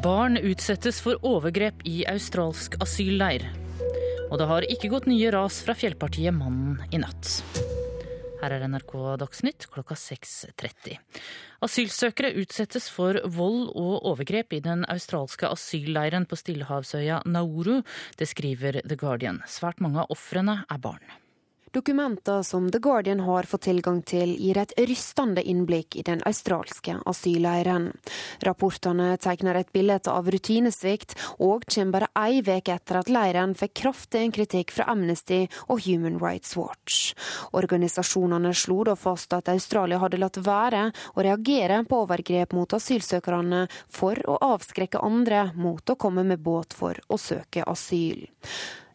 Barn utsettes for overgrep i australsk asylleir. Og det har ikke gått nye ras fra fjellpartiet Mannen i natt. Her er NRK Dagsnytt klokka 6.30. Asylsøkere utsettes for vold og overgrep i den australske asylleiren på stillehavsøya Nauru. Det skriver The Guardian. Svært mange av ofrene er barn. Dokumenter som The Guardian har fått tilgang til, gir et rystende innblikk i den australske asylleiren. Rapportene tegner et bilde av rutinesvikt, og kommer bare ei uke etter at leiren fikk kraftig kritikk fra Amnesty og Human Rights Watch. Organisasjonene slo da fast at Australia hadde latt være å reagere på overgrep mot asylsøkerne for å avskrekke andre mot å komme med båt for å søke asyl.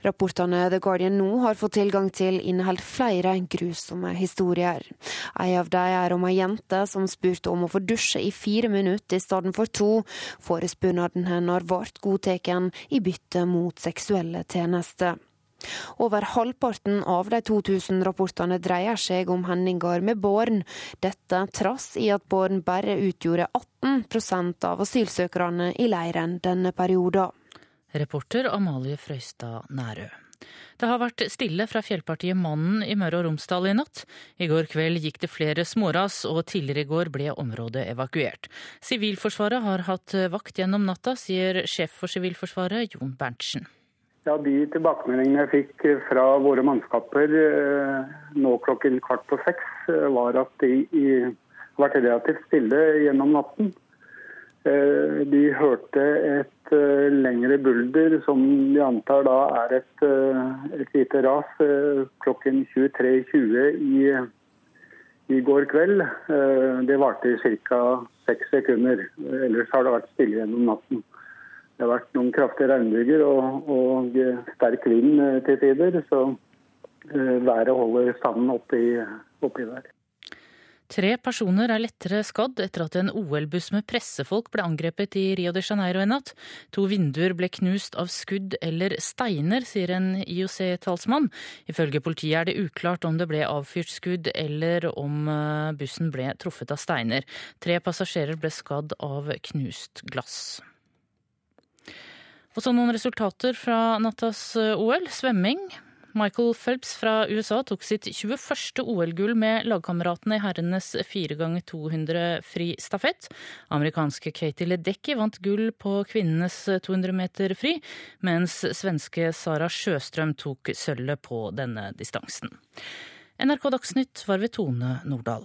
Rapportene The Guardian nå har fått tilgang til, inneholder flere grusomme historier. En av dem er om ei jente som spurte om å få dusje i fire minutter i stedet for to. Forespørselen hennes ble godtatt i bytte mot seksuelle tjenester. Over halvparten av de 2000 rapportene dreier seg om hendinger med barn. Dette trass i at barn bare utgjorde 18% av asylsøkerne i leiren denne perioden. Reporter Amalie Frøystad Nærø. Det har vært stille fra fjellpartiet Mannen i Møre og Romsdal i natt. I går kveld gikk det flere småras, og tidligere i går ble området evakuert. Sivilforsvaret har hatt vakt gjennom natta, sier sjef for Sivilforsvaret, Jon Berntsen. Ja, De tilbakemeldingene jeg fikk fra våre mannskaper eh, nå klokken kvart på seks, eh, var at de har vært relativt stille gjennom natten. Eh, de hørte et eh, lengre bulder, som de antar da er et, eh, et lite ras, klokken 23.20 i, i går kveld. Det varte i ca. seks sekunder. Ellers har det vært stille gjennom natten. Det har vært noen kraftige regnbyger og, og sterk vind til tider, så været holder standen oppi, oppi der. Tre personer er lettere skadd etter at en OL-buss med pressefolk ble angrepet i Rio de Janeiro i natt. To vinduer ble knust av skudd eller steiner, sier en IOC-talsmann. Ifølge politiet er det uklart om det ble avfyrt skudd eller om eh, bussen ble truffet av steiner. Tre passasjerer ble skadd av knust glass. Og så noen resultater fra nattas eh, OL. Svømming. Michael Phelps fra USA tok sitt 21. OL-gull med lagkameratene i herrenes 4 ganger 200 fri stafett. Amerikanske Katie Ledecky vant gull på kvinnenes 200 meter fri, mens svenske Sara Sjøstrøm tok sølvet på denne distansen. NRK Dagsnytt var ved Tone Nordahl.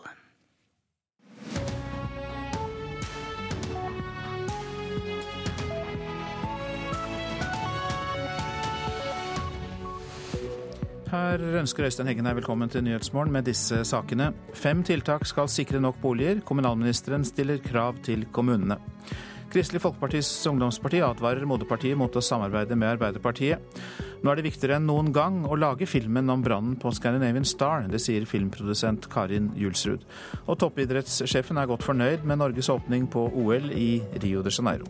Her ønsker Øystein Heggen deg velkommen til Nyhetsmorgen med disse sakene. Fem tiltak skal sikre nok boliger. Kommunalministeren stiller krav til kommunene. Kristelig Folkepartis ungdomsparti advarer moderpartiet mot å samarbeide med Arbeiderpartiet. Nå er det viktigere enn noen gang å lage filmen om brannen på Scandinavian Star. Det sier filmprodusent Karin Julsrud. Og toppidrettssjefen er godt fornøyd med Norges åpning på OL i Rio de Janeiro.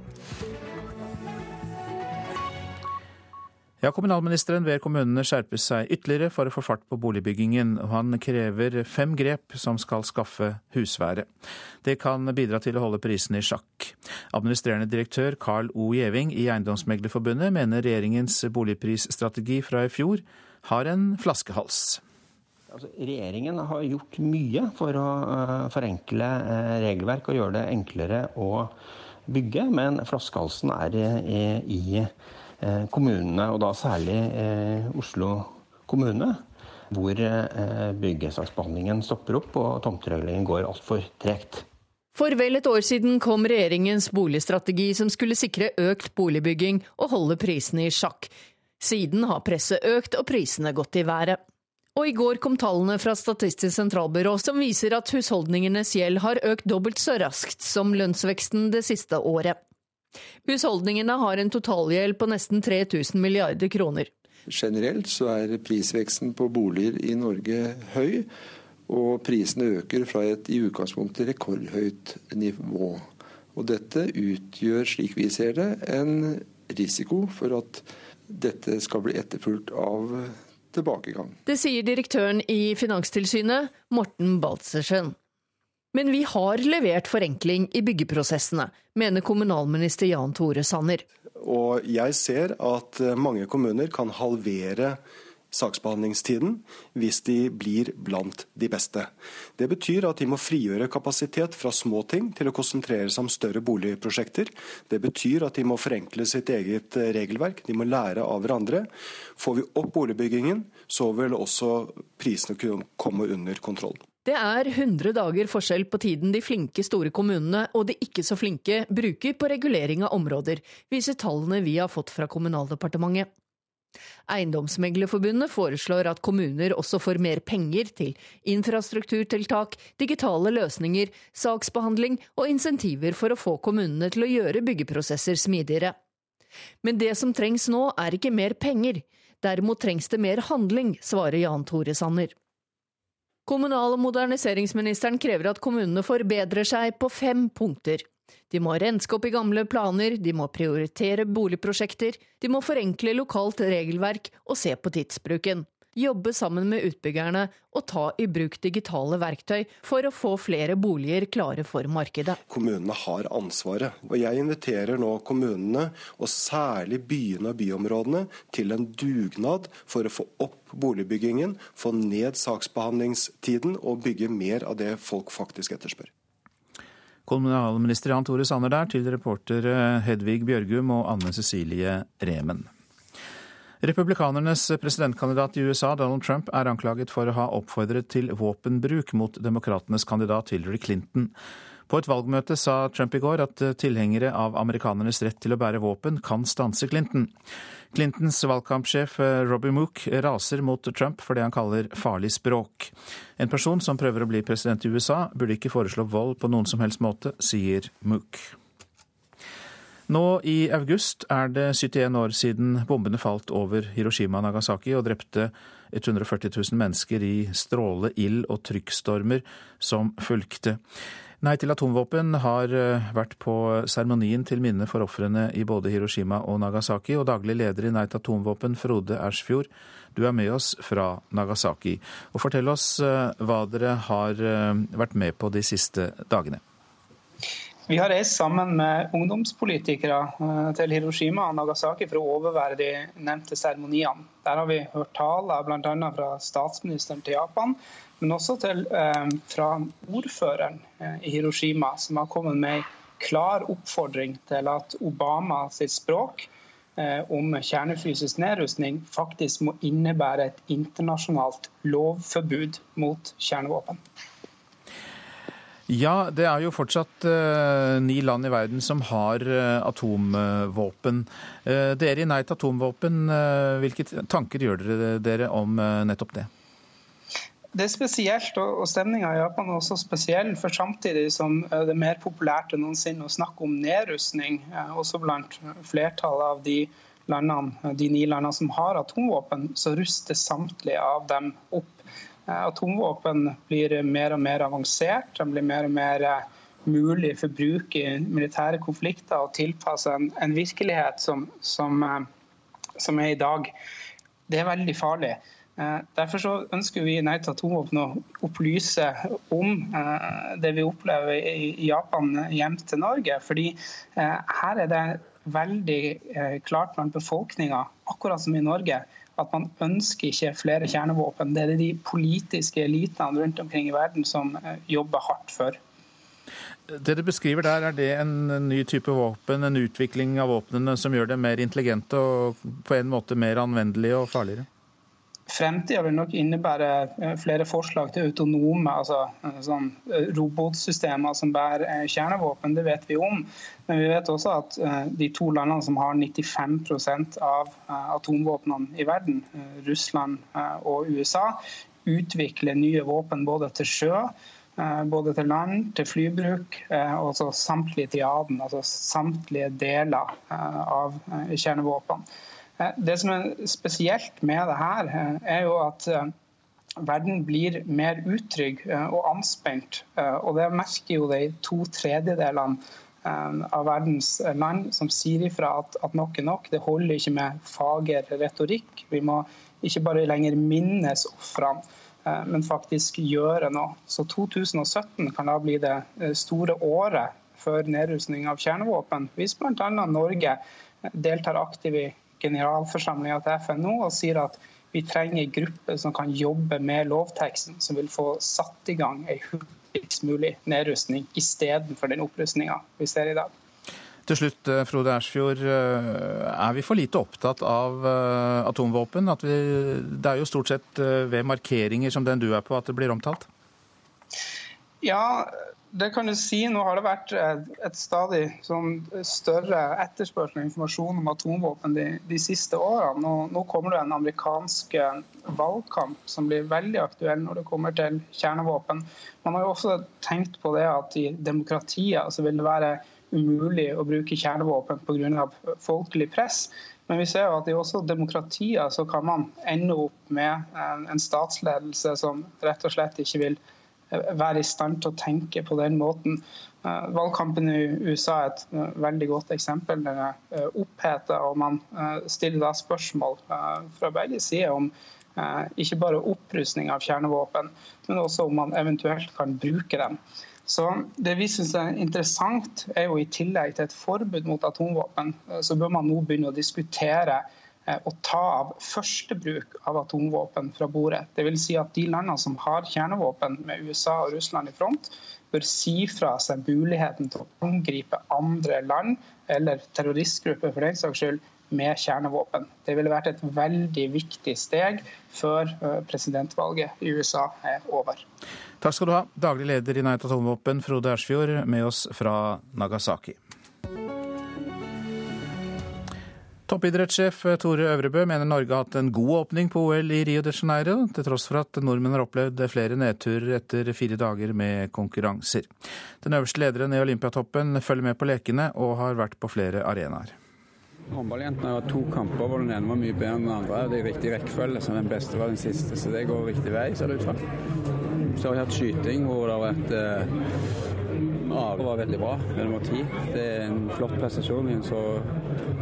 Ja, Kommunalministeren ber kommunene skjerpe seg ytterligere for å få fart på boligbyggingen, og han krever fem grep som skal skaffe husvære. Det kan bidra til å holde prisene i sjakk. Administrerende direktør Carl O. Gjeving i Eiendomsmeglerforbundet mener regjeringens boligprisstrategi fra i fjor har en flaskehals. Altså, regjeringen har gjort mye for å uh, forenkle uh, regelverk og gjøre det enklere å bygge, men flaskehalsen er i, i Eh, kommunene, og da særlig eh, Oslo kommune, hvor eh, byggesaksbehandlingen stopper opp og tomtereguleringen går altfor tregt. For vel et år siden kom regjeringens boligstrategi som skulle sikre økt boligbygging og holde prisene i sjakk. Siden har presset økt og prisene gått i været. Og i går kom tallene fra Statistisk sentralbyrå som viser at husholdningenes gjeld har økt dobbelt så raskt som lønnsveksten det siste året. Husholdningene har en totalgjeld på nesten 3000 milliarder kroner. Generelt så er prisveksten på boliger i Norge høy, og prisene øker fra et i utgangspunktet rekordhøyt nivå. Og dette utgjør, slik vi ser det, en risiko for at dette skal bli etterfulgt av tilbakegang. Det sier direktøren i Finanstilsynet, Morten Baltzersen. Men vi har levert forenkling i byggeprosessene, mener kommunalminister Jan Tore Sanner. Og jeg ser at mange kommuner kan halvere saksbehandlingstiden hvis de blir blant de beste. Det betyr at de må frigjøre kapasitet fra små ting til å konsentrere seg om større boligprosjekter. Det betyr at de må forenkle sitt eget regelverk, de må lære av hverandre. Får vi opp boligbyggingen, så vil også prisene kunne komme under kontroll. Det er 100 dager forskjell på tiden de flinke store kommunene og de ikke så flinke bruker på regulering av områder, viser tallene vi har fått fra Kommunaldepartementet. Eiendomsmeglerforbundet foreslår at kommuner også får mer penger til infrastrukturtiltak, digitale løsninger, saksbehandling og insentiver for å få kommunene til å gjøre byggeprosesser smidigere. Men det som trengs nå er ikke mer penger, derimot trengs det mer handling, svarer Jan Tore Sanner. Kommunal- og moderniseringsministeren krever at kommunene forbedrer seg på fem punkter. De må renske opp i gamle planer, de må prioritere boligprosjekter, de må forenkle lokalt regelverk og se på tidsbruken. Jobbe sammen med utbyggerne og ta i bruk digitale verktøy for å få flere boliger klare for markedet. Kommunene har ansvaret. Og jeg inviterer nå kommunene, og særlig byene og byområdene, til en dugnad for å få opp boligbyggingen, få ned saksbehandlingstiden og bygge mer av det folk faktisk etterspør. Kommunalminister Jan Tore Sanner der, til reporter Hedvig Bjørgum og Anne Cecilie Remen. Republikanernes presidentkandidat i USA, Donald Trump, er anklaget for å ha oppfordret til våpenbruk mot demokratenes kandidat Hillary Clinton. På et valgmøte sa Trump i går at tilhengere av amerikanernes rett til å bære våpen kan stanse Clinton. Clintons valgkampsjef eh, Robbie Mook raser mot Trump for det han kaller farlig språk. En person som prøver å bli president i USA, burde ikke foreslå vold på noen som helst måte, sier Mook. Nå i august er det 71 år siden bombene falt over Hiroshima og Nagasaki og drepte 140 000 mennesker i stråle, ild og trykkstormer som fulgte. Nei til atomvåpen har eh, vært på seremonien til minne for ofrene i både Hiroshima og Nagasaki, og daglig leder i Nei til atomvåpen, Frode Ersfjord, du er med oss fra Nagasaki. Og fortell oss eh, hva dere har eh, vært med på de siste dagene. Vi har reist sammen med ungdomspolitikere til Hiroshima og Nagasaki for å overvære de nevnte seremoniene. Der har vi hørt taler bl.a. fra statsministeren til Japan, men også til, eh, fra ordføreren eh, i Hiroshima, som har kommet med en klar oppfordring til at Obama sitt språk eh, om kjernefysisk nedrustning faktisk må innebære et internasjonalt lovforbud mot kjernevåpen. Ja, det er jo fortsatt uh, ni land i verden som har uh, atomvåpen. Uh, dere i Nei til atomvåpen, hvilke tanker gjør dere, dere om nettopp det? Det er spesielt, og stemninga i Japan er også spesiell. For samtidig som eh, det er mer populært enn noensinne å snakke om nedrustning, eh, også blant flertallet av de, landene, eh, de ni landene som har atomvåpen, så ruster samtlige av dem opp. Atomvåpen blir mer og mer avansert, de blir mer og mer mulig for bruk i militære konflikter og tilpasse en, en virkelighet som, som, som er i dag. Det er veldig farlig. Eh, derfor ønsker vi Nei til atomvåpen å opplyse om eh, det vi opplever i Japan hjem til Norge. Fordi eh, her er det veldig klart blant befolkninga, akkurat som i Norge, at man ønsker ikke flere kjernevåpen. Det er det de politiske elitene rundt omkring i verden som jobber hardt for. Det du beskriver der, er det en ny type våpen, en utvikling av våpnene som gjør det mer intelligente og på en måte mer anvendelige og farligere? Fremtida vil nok innebære eh, flere forslag til autonome altså, eh, sånn, eh, robotsystemer som bærer kjernevåpen. Det vet vi om. Men vi vet også at de to landene som har 95% av atomvåpnene i verden, Russland og USA, utvikler nye våpen både til sjø, både til land, til flybruk og samtlige triaden, altså samtlige deler av kjernevåpen. Eh, det som er spesielt med det her, eh, er jo at eh, verden blir mer utrygg og anspent. Og det merker jo de to tredjedelene av verdens land som sier ifra at, at nok er nok. Det holder ikke med fager retorikk. Vi må ikke bare lenger minnes ofrene. men faktisk gjøre noe. Så 2017 kan da bli det store året for nedrustning av kjernevåpen. Hvis bl.a. Norge deltar aktivt i generalforsamlinga til FNO og sier at vi trenger en gruppe som kan jobbe med lovteksten, som vil få satt i gang ei hurtigst mulig nedrustning istedenfor den opprustninga vi ser i dag. Til slutt, eh, Frode Ersfjord. Eh, er vi for lite opptatt av eh, atomvåpen? Vi, det er jo stort sett ved markeringer som den du er på at det blir omtalt? Ja, det kan du si. Nå har det vært et stadig sånn større etterspørsel og informasjon om atomvåpen de, de siste årene. Nå, nå, kommer det en amerikansk valgkamp som blir veldig aktuell når det kommer til kjernevåpen. Man har jo også tenkt på det at i demokratier så vil det være umulig å bruke kjernevåpen pga. folkelig press. Men vi ser jo at i også demokratier så kan man ende opp med en statsledelse som rett og slett ikke vil være i stand til å tenke på den måten. Eh, valgkampen i USA er et eh, veldig godt eksempel. Den er eh, oppheta, og man stiller da spørsmål fra begge sider om ikke bare opprustning av kjernevåpen, men også om man eventuelt kan bruke dem. Så Det vi syns er interessant, er jo i tillegg til et forbud mot atomvåpen, så bør man nå begynne å diskutere å ta av første bruk av atomvåpen fra bordet. Dvs. Si at de landene som har kjernevåpen, med USA og Russland i front, bør si fra seg muligheten til å angripe andre land, eller terroristgrupper for den saks skyld, med kjernevåpen. Det ville vært et veldig viktig steg før eh, presidentvalget i USA er over. Takk skal du ha, daglig leder i Nei til atomvåpen, Frode Ersfjord, med oss fra Nagasaki. Toppidrettssjef Tore Øvrebø mener Norge har hatt en god åpning på OL i Rio de Janeiro, til tross for at nordmenn har opplevd flere nedturer etter fire dager med konkurranser. Den øverste lederen i Olympiatoppen følger med på lekene og har vært på flere arenaer. Håndballjentene har to kamper hvor den ene var mye bedre enn den andre. Det er riktig rekkefølge, så den beste var den siste. Så det går riktig vei, ser det ut som. Så har vi hatt skyting hvor det har vært eh, Are var veldig bra nummer ti. Det er en flott prestasjon i en så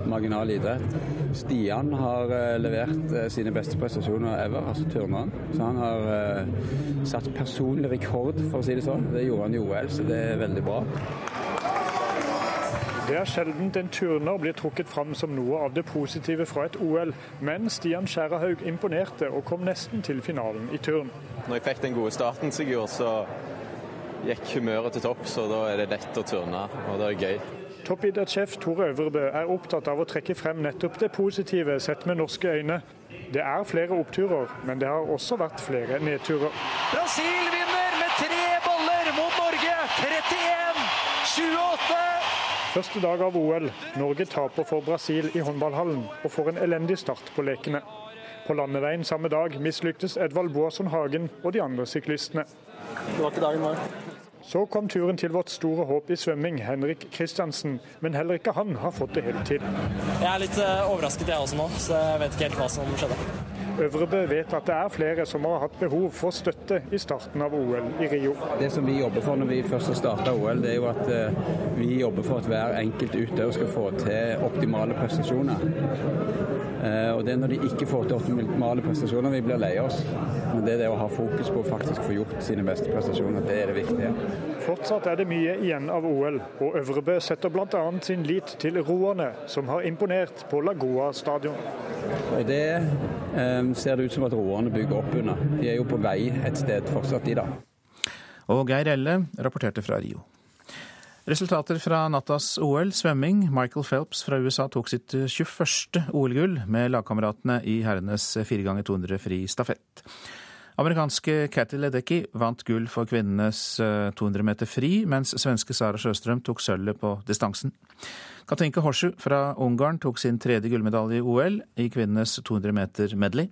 marginal idrett. Stian har uh, levert uh, sine beste prestasjoner ever, altså turneren. Så han har uh, satt personlig rekord, for å si det sånn. Det gjorde han i OL, så det er veldig bra. Det er sjelden en turner blir trukket fram som noe av det positive fra et OL, men Stian Skjærahaug imponerte og kom nesten til finalen i turn. Når jeg fikk den gode starten, Sigurd, så gikk humøret til topps, og da er det lett å turne, og det er gøy. Toppidrettssjef Tore Øvrebø er opptatt av å trekke frem nettopp det positive sett med norske øyne. Det er flere oppturer, men det har også vært flere nedturer. Brasil vinner med tre boller mot Norge! 31-28! Første dag av OL. Norge taper for Brasil i håndballhallen og får en elendig start på lekene. På landeveien samme dag mislyktes Edvald Boasson Hagen og de andre syklistene. Det var ikke dagen vår. Så kom turen til vårt store håp i svømming, Henrik Kristiansen. Men heller ikke han har fått det helt til. Jeg er litt eh, overrasket jeg også nå, så jeg vet ikke helt hva som skjedde. Øvrebø vet at det er flere som har hatt behov for støtte i starten av OL i Rio. Det som vi jobber for når vi først har starta OL, det er jo at eh, vi jobber for at hver enkelt utøver skal få til optimale prestasjoner. Eh, og Det er når de ikke får til optimale prestasjoner vi blir lei oss. Men det er det å ha fokus på å faktisk få gjort sine beste prestasjoner, det er det viktige. Fortsatt er det mye igjen av OL, og Øvrebø setter bl.a. sin lit til roerne, som har imponert på Lagoa stadion. Det eh, ser det ut som at roerne bygger opp under. De er jo på vei et sted fortsatt, de da. Og Geir Elle rapporterte fra Rio. Resultater fra nattas OL svømming. Michael Phelps fra USA tok sitt 21. OL-gull med lagkameratene i herrenes 4 ganger 200 fri stafett. Amerikanske Cathy Ledecky vant gull for kvinnenes 200 meter fri, mens svenske Sara Sjøstrøm tok sølvet på distansen. Katinka Horsu fra Ungarn tok sin tredje gullmedalje i OL i kvinnenes 200 meter medley.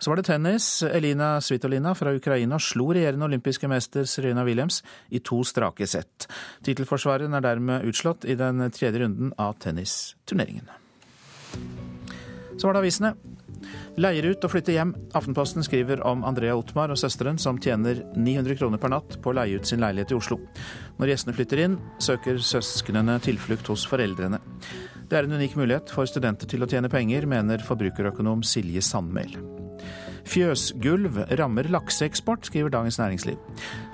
Så var det tennis. Elina Svitolina fra Ukraina slo regjerende olympiske mester Serena Williams i to strake sett. Tittelforsvareren er dermed utslått i den tredje runden av tennisturneringen. Så var det avisene. Leier ut og flytter hjem. Aftenposten skriver om Andrea Ottmar og søsteren som tjener 900 kroner per natt på å leie ut sin leilighet i Oslo. Når gjestene flytter inn, søker søsknene tilflukt hos foreldrene. Det er en unik mulighet for studenter til å tjene penger, mener forbrukerøkonom Silje Sandmæl. Fjøsgulv rammer lakseeksport, skriver Dagens Næringsliv.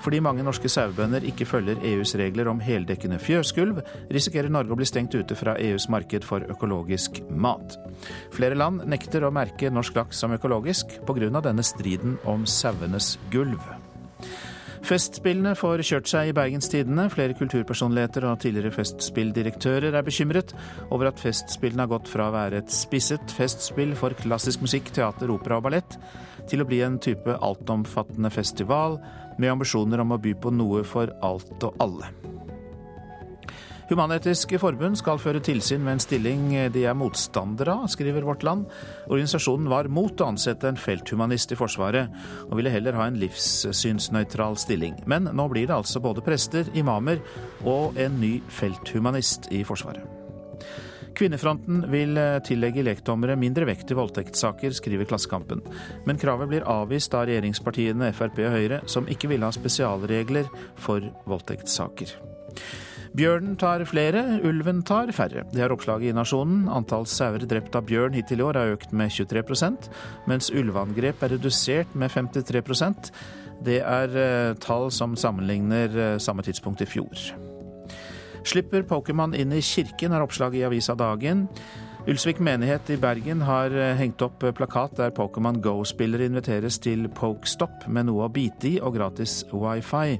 Fordi mange norske sauebønder ikke følger EUs regler om heldekkende fjøsgulv, risikerer Norge å bli stengt ute fra EUs marked for økologisk mat. Flere land nekter å merke norsk laks som økologisk pga. denne striden om sauenes gulv. Festspillene får kjørt seg i Bergens Tidende. Flere kulturpersonligheter og tidligere festspilldirektører er bekymret over at Festspillene har gått fra å være et spisset festspill for klassisk musikk, teater, opera og ballett, til å bli en type altomfattende festival med ambisjoner om å by på noe for alt og alle. Human-Etisk Forbund skal føre tilsyn med en stilling de er motstandere av, skriver Vårt Land. Organisasjonen var mot å ansette en felthumanist i Forsvaret, og ville heller ha en livssynsnøytral stilling. Men nå blir det altså både prester, imamer og en ny felthumanist i Forsvaret. Kvinnefronten vil tillegge lekdommere mindre vekt i voldtektssaker, skriver Klassekampen. Men kravet blir avvist av regjeringspartiene Frp og Høyre, som ikke vil ha spesialregler for voldtektssaker. Bjørnen tar flere, ulven tar færre. Det er oppslaget i Nasjonen. Antall sauer drept av bjørn hittil i år har økt med 23% mens ulveangrep er redusert med 53% Det er eh, tall som sammenligner eh, samme tidspunkt i fjor. Slipper Pokémon inn i kirken, er oppslaget i avisa Dagen. Ulsvik menighet i Bergen har eh, hengt opp plakat der Pokémon Go-spillere inviteres til Pokestop med noe å bite i og gratis wifi.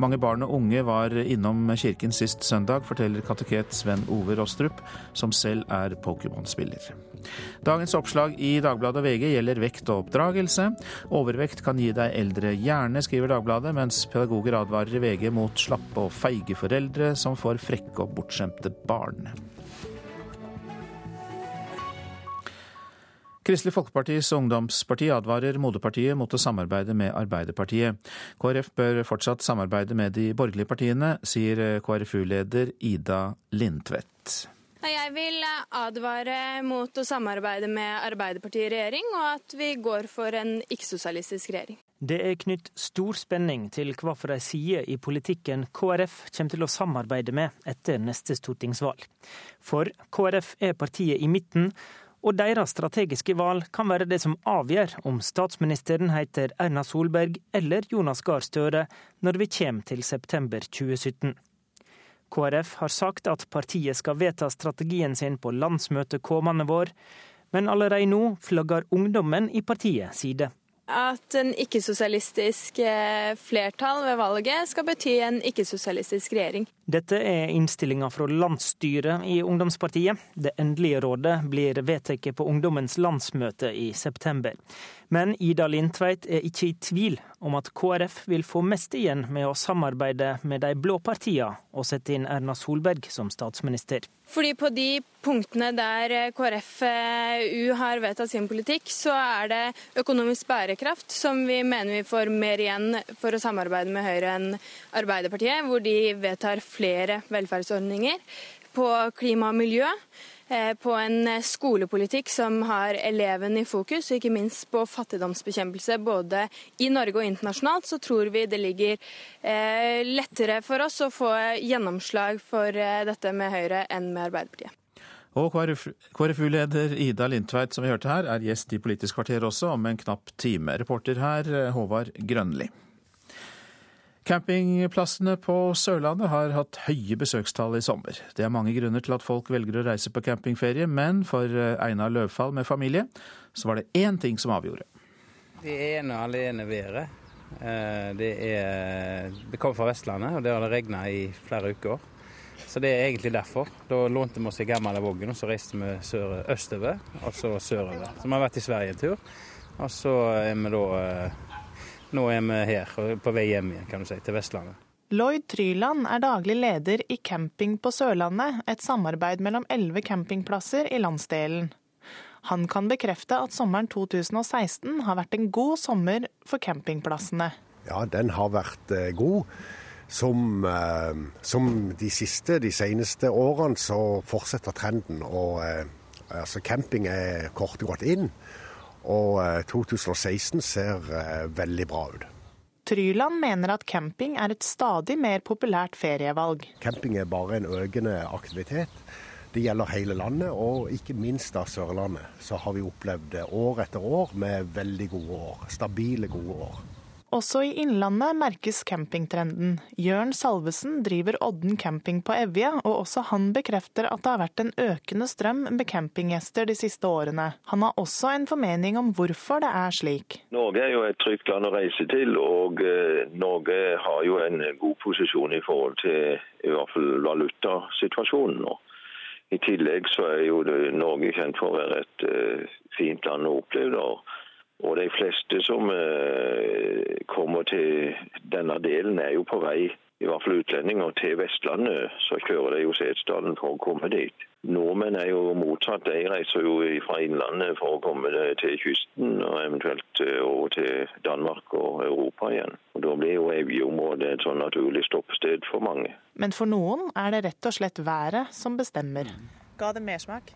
Mange barn og unge var innom kirken sist søndag, forteller kateket Sven Ove Rostrup, som selv er Pokémon-spiller. Dagens oppslag i Dagbladet og VG gjelder vekt og oppdragelse. Overvekt kan gi deg eldre hjerne, skriver Dagbladet, mens pedagoger advarer i VG mot slappe og feige foreldre som får frekke og bortskjemte barn. Kristelig Folkepartis ungdomsparti advarer moderpartiet mot å samarbeide med Arbeiderpartiet. KrF bør fortsatt samarbeide med de borgerlige partiene, sier KrFU-leder Ida Lindtvedt. Jeg vil advare mot å samarbeide med Arbeiderpartiet i regjering, og at vi går for en ikke-sosialistisk regjering. Det er knytt stor spenning til hva for ei side i politikken KrF kommer til å samarbeide med etter neste stortingsvalg. For KrF er partiet i midten, og deres strategiske valg kan være det som avgjør om statsministeren heter Erna Solberg eller Jonas Gahr Støre når vi kommer til september 2017. KrF har sagt at partiet skal vedta strategien sin på landsmøtet kommende vår, men allerede nå flagger ungdommen i partiet side at en ikke-sosialistisk eh, flertall ved valget skal bety en ikke-sosialistisk regjering. Dette er innstillinga fra landsstyret i ungdomspartiet. Det endelige rådet blir vedtatt på ungdommens landsmøte i september. Men Ida Lindtveit er ikke i tvil om at KrF vil få mest igjen med å samarbeide med de blå partiene og sette inn Erna Solberg som statsminister. Fordi på de punktene der KrFU har vedtatt sin politikk, så er det økonomisk bærekraft som vi mener vi får mer igjen for å samarbeide med Høyre enn Arbeiderpartiet, hvor de vedtar flere velferdsordninger. På klima og miljø Eh, på en skolepolitikk som har eleven i fokus, og ikke minst på fattigdomsbekjempelse både i Norge og internasjonalt, så tror vi det ligger eh, lettere for oss å få gjennomslag for eh, dette med Høyre enn med Arbeiderpartiet. Og KrFU-leder Ida Lindtveit, som vi hørte her, er gjest i Politisk kvarter også om en knapp time. Reporter her, Håvard Grønli. Campingplassene på Sørlandet har hatt høye besøkstall i sommer. Det er mange grunner til at folk velger å reise på campingferie, men for eh, Einar Løvfall med familie, så var det én ting som avgjorde. Det ene og alene været. Eh, det, det kom fra Vestlandet, og der har det regna i flere uker. Så det er egentlig derfor. Da lånte vi oss en gammel vogn, og så reiste vi sør, østover, og så sørover. Så vi har vært i Sverige en tur. Og så er vi da eh, nå er vi her, på vei hjem igjen, kan du si, til Vestlandet. Lloyd Tryland er daglig leder i Camping på Sørlandet, et samarbeid mellom elleve campingplasser i landsdelen. Han kan bekrefte at sommeren 2016 har vært en god sommer for campingplassene. Ja, den har vært eh, god. Som, eh, som de siste, de seneste årene, så fortsetter trenden. Og eh, altså, camping er kort og godt inn. Og 2016 eh, ser eh, veldig bra ut. Tryland mener at camping er et stadig mer populært ferievalg. Camping er bare en økende aktivitet. Det gjelder hele landet, og ikke minst da Sørlandet. Så har vi opplevd år etter år med veldig gode år. Stabile, gode år. Også i Innlandet merkes campingtrenden. Jørn Salvesen driver Odden camping på Evje, og også han bekrefter at det har vært en økende strøm med campinggjester de siste årene. Han har også en formening om hvorfor det er slik. Norge er jo et trygt land å reise til, og eh, Norge har jo en god posisjon i forhold til i hvert fall valutasituasjonen nå. I tillegg så er jo Norge kjent for å være et uh, fint land å oppleve. det. Og de fleste som eh, kommer til denne delen, er jo på vei, i hvert fall utlendinger, til Vestlandet. Så kjører de jo Setesdalen for å komme dit. Nordmenn er jo motsatt. De reiser jo fra innlandet for å komme til kysten, og eventuelt eh, over til Danmark og Europa igjen. Og Da blir jo Evje-området et sånn naturlig stoppsted for mange. Men for noen er det rett og slett været som bestemmer. Ga det mersmak?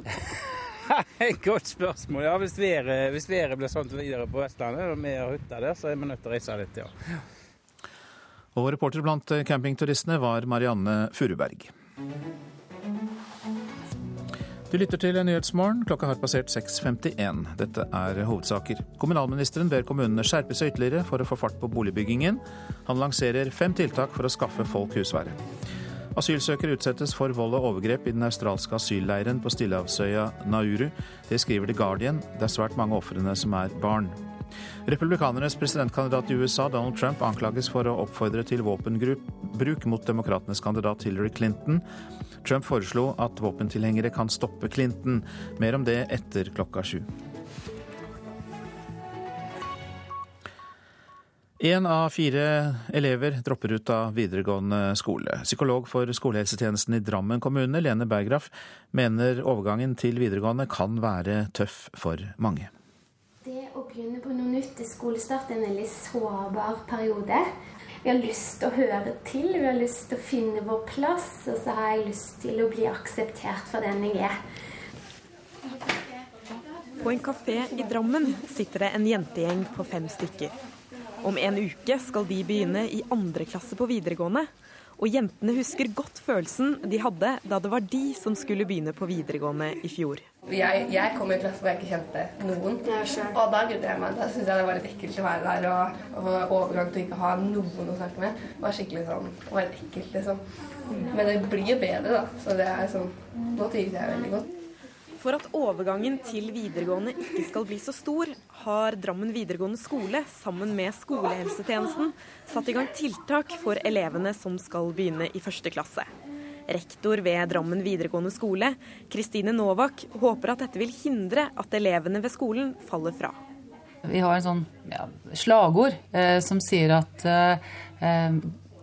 Godt spørsmål. Ja, hvis været, hvis været blir sånn videre på Vestlandet, og vi har hytte der, så er vi nødt til å reise litt, ja. Og reporter blant campingturistene var Marianne Furuberg. Du lytter til Nyhetsmorgen. Klokka har passert 6.51. Dette er hovedsaker. Kommunalministeren ber kommunene skjerpe seg ytterligere for å få fart på boligbyggingen. Han lanserer fem tiltak for å skaffe folk husvære. Asylsøkere utsettes for vold og overgrep i den australske asylleiren på Stillehavsøya Nauru. Det skriver The Guardian. Det er svært mange ofrene som er barn. Republikanernes presidentkandidat i USA, Donald Trump, anklages for å oppfordre til våpenbruk mot demokratenes kandidat Hillary Clinton. Trump foreslo at våpentilhengere kan stoppe Clinton. Mer om det etter klokka sju. Én av fire elever dropper ut av videregående skole. Psykolog for skolehelsetjenesten i Drammen kommune, Lene Bergraff, mener overgangen til videregående kan være tøff for mange. Det å begynne på noe nytt i skolestart er en veldig sårbar periode. Vi har lyst til å høre til, vi har lyst til å finne vår plass, og så har jeg lyst til å bli akseptert for den jeg er. På en kafé i Drammen sitter det en jentegjeng på fem stykker. Om en uke skal de begynne i andre klasse på videregående. Og jentene husker godt følelsen de hadde da det var de som skulle begynne på videregående i fjor. Jeg, jeg kom i en klasse hvor jeg ikke kjente noen. Og da grudde jeg meg. Da syntes jeg det var litt ekkelt å være der. Og, og overgang til å ikke ha noen å snakke med Det var skikkelig sånn var litt ekkelt, liksom. Men det blir jo bedre, da. Så det er sånn Nå trives jeg veldig godt. For at overgangen til videregående ikke skal bli så stor, har Drammen videregående skole sammen med skolehelsetjenesten satt i gang tiltak for elevene som skal begynne i første klasse. Rektor ved Drammen videregående skole, Kristine Novak, håper at dette vil hindre at elevene ved skolen faller fra. Vi har en sånn ja, slagord eh, som sier at eh,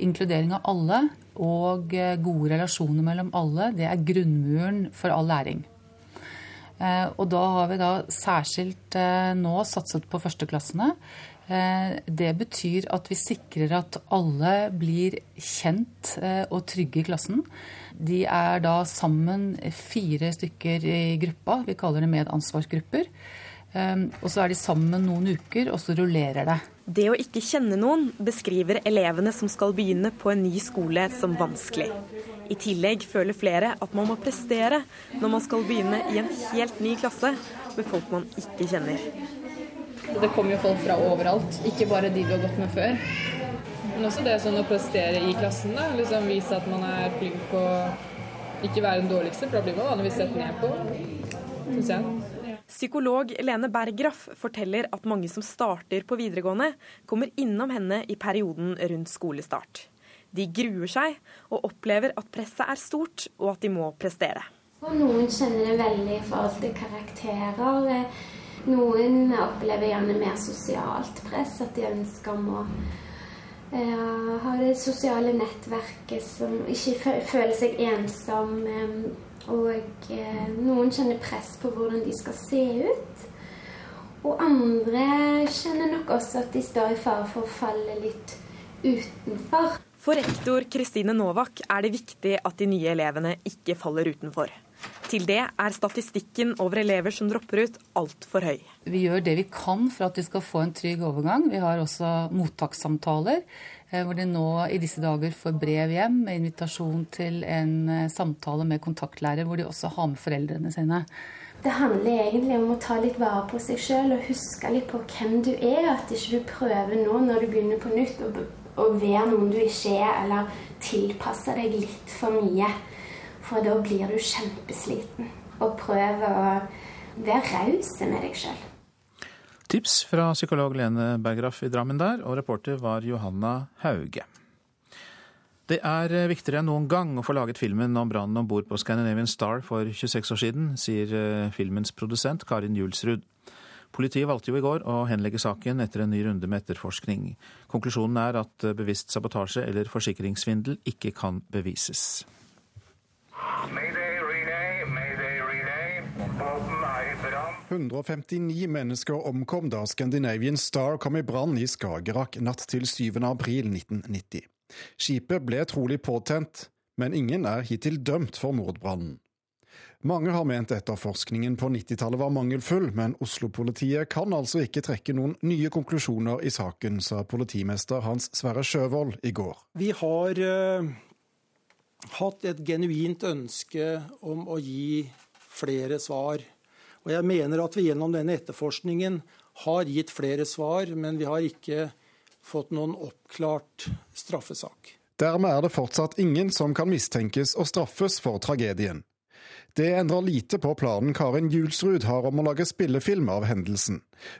inkludering av alle og eh, gode relasjoner mellom alle, det er grunnmuren for all læring. Eh, og da har vi da særskilt eh, nå satset på førsteklassene. Eh, det betyr at vi sikrer at alle blir kjent og trygge i klassen. De er da sammen fire stykker i gruppa. Vi kaller det medansvarsgrupper. Og så er de sammen noen uker, og så rullerer det. Det å ikke kjenne noen beskriver elevene som skal begynne på en ny skole som vanskelig. I tillegg føler flere at man må prestere når man skal begynne i en helt ny klasse med folk man ikke kjenner. Det kommer jo folk fra overalt, ikke bare de du har gått med før. Men også det sånn å prestere i klassen. da, liksom Vise at man er flink og ikke være den dårligste, for da blir man vanligvis sett ned på, syns jeg. Psykolog Lene Berggraff forteller at mange som starter på videregående, kommer innom henne i perioden rundt skolestart. De gruer seg og opplever at presset er stort, og at de må prestere. Noen kjenner det veldig i forhold til karakterer. Noen opplever gjerne mer sosialt press, at de ønsker å uh, ha det sosiale nettverket som ikke føler seg ensom. og uh, noen kjenner press på hvordan de skal se ut. Og andre kjenner nok også at de står i fare for å falle litt utenfor. For rektor Kristine Novak er det viktig at de nye elevene ikke faller utenfor. Til det er statistikken over elever som dropper ut altfor høy. Vi gjør det vi kan for at de skal få en trygg overgang. Vi har også mottakssamtaler, eh, hvor de nå i disse dager får brev hjem med invitasjon til en eh, samtale med kontaktlærer, hvor de også har med foreldrene sine. Det handler egentlig om å ta litt vare på seg sjøl og huske litt på hvem du er. At ikke du prøver nå når du begynner på nytt å være noen du ikke er, eller tilpasse deg litt for mye. For da blir du kjempesliten. Og prøv å være raus med deg sjøl. Tips fra psykolog Lene Bergraff i Drammen der, og reporter var Johanna Hauge. Det er viktigere enn noen gang å få laget filmen om brannen om bord på Scandinavian Star for 26 år siden, sier eh, filmens produsent Karin Julsrud. Politiet valgte jo i går å henlegge saken etter en ny runde med etterforskning. Konklusjonen er at bevisst sabotasje eller forsikringssvindel ikke kan bevises. 159 mennesker omkom da Scandinavian Star kom i brann i Skagerrak natt til 7. april 1990. Skipet ble trolig påtent, men ingen er hittil dømt for mordbrannen. Mange har ment etterforskningen på 90-tallet var mangelfull, men Oslo-politiet kan altså ikke trekke noen nye konklusjoner i saken, sa politimester Hans Sverre Sjøvold i går. Vi har uh, hatt et genuint ønske om å gi flere svar og jeg mener at vi gjennom denne etterforskningen har gitt flere svar, men vi har ikke fått noen oppklart straffesak. Dermed er det fortsatt ingen som kan mistenkes og straffes for tragedien. Det endrer lite på planen Karin Julsrud har om å lage spillefilm av hendelsen.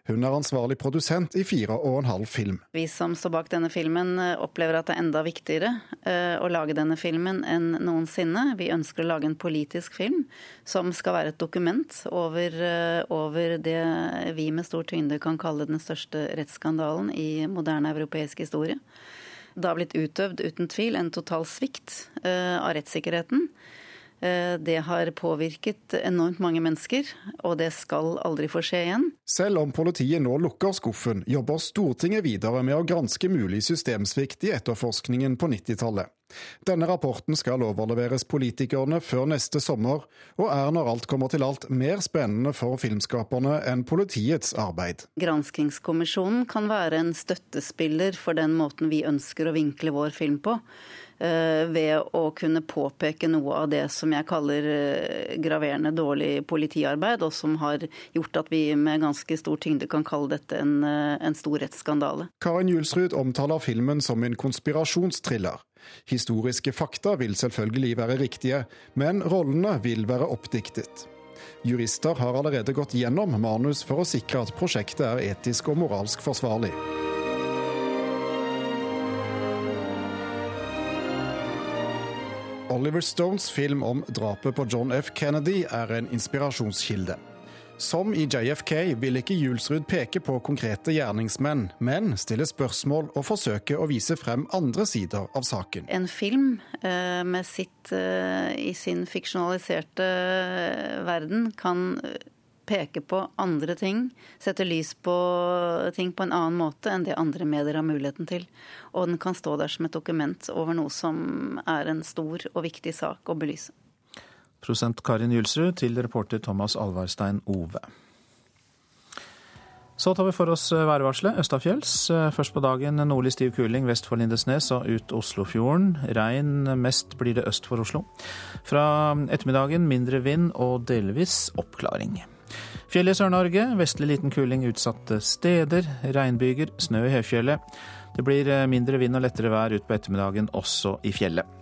Hun er ansvarlig produsent i fire og en halv film. Vi som står bak denne filmen eh, opplever at det er enda viktigere eh, å lage denne filmen enn noensinne. Vi ønsker å lage en politisk film som skal være et dokument over, eh, over det vi med stor tyngde kan kalle den største rettsskandalen i moderne europeisk historie. Det har blitt utøvd uten tvil en total svikt av rettssikkerheten. Eh, det har påvirket enormt mange mennesker, og det skal aldri få skje igjen. Selv om politiet nå lukker skuffen, jobber Stortinget videre med å granske mulig systemsvikt i etterforskningen på 90-tallet. Denne rapporten skal overleveres politikerne før neste sommer, og er når alt kommer til alt mer spennende for filmskaperne enn politiets arbeid. Granskingskommisjonen kan være en støttespiller for den måten vi ønsker å vinkle vår film på. Eh, ved å kunne påpeke noe av det som jeg kaller eh, graverende dårlig politiarbeid, og som har gjort at vi med ganske stor tyngde kan kalle dette en, eh, en stor rettsskandale. Karin Julsrud omtaler filmen som en konspirasjonstriller. Historiske fakta vil selvfølgelig være riktige, men rollene vil være oppdiktet. Jurister har allerede gått gjennom manus for å sikre at prosjektet er etisk og moralsk forsvarlig. Oliver Stones film om drapet på John F. Kennedy er en inspirasjonskilde. Som i JFK vil ikke Julsrud peke på konkrete gjerningsmenn, men stille spørsmål og forsøke å vise frem andre sider av saken. En film eh, med sitt, eh, i sin fiksjonaliserte eh, verden kan peke på andre ting, sette lys på ting på en annen måte enn det andre medier har muligheten til. Og den kan stå der som et dokument over noe som er en stor og viktig sak å belyse. Prosent Karin Julsrud til reporter Thomas Alvarstein Ove. Så tar vi for oss værvarselet østafjells. Først på dagen nordlig stiv kuling vest for Lindesnes og ut Oslofjorden. Regn mest blir det øst for Oslo. Fra ettermiddagen mindre vind og delvis oppklaring. Fjell i Sør-Norge. Vestlig liten kuling utsatte steder. Regnbyger, snø i høyfjellet. Det blir eh, mindre vind og lettere vær utpå ettermiddagen også i fjellet.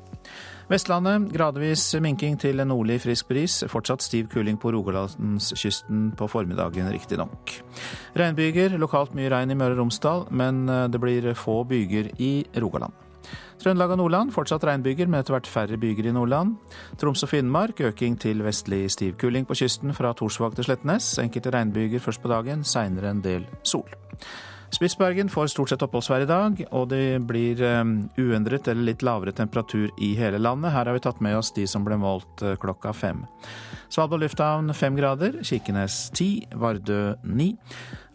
Vestlandet gradvis minking til nordlig frisk bris. Fortsatt stiv kuling på Rogalandskysten på formiddagen, riktignok. Regnbyger, lokalt mye regn i Møre og Romsdal, men eh, det blir få byger i Rogaland. Trøndelag og Nordland fortsatt regnbyger, men etter hvert færre byger i Nordland. Troms og Finnmark øking til vestlig stiv kuling på kysten fra Torsvåg til Slettnes. Enkelte regnbyger først på dagen, seinere en del sol. Spitsbergen får stort sett oppholdsvær i dag, og det blir um, uendret eller litt lavere temperatur i hele landet. Her har vi tatt med oss de som ble målt uh, klokka fem. Svalbard lufthavn fem grader, Kirkenes ti, Vardø ni,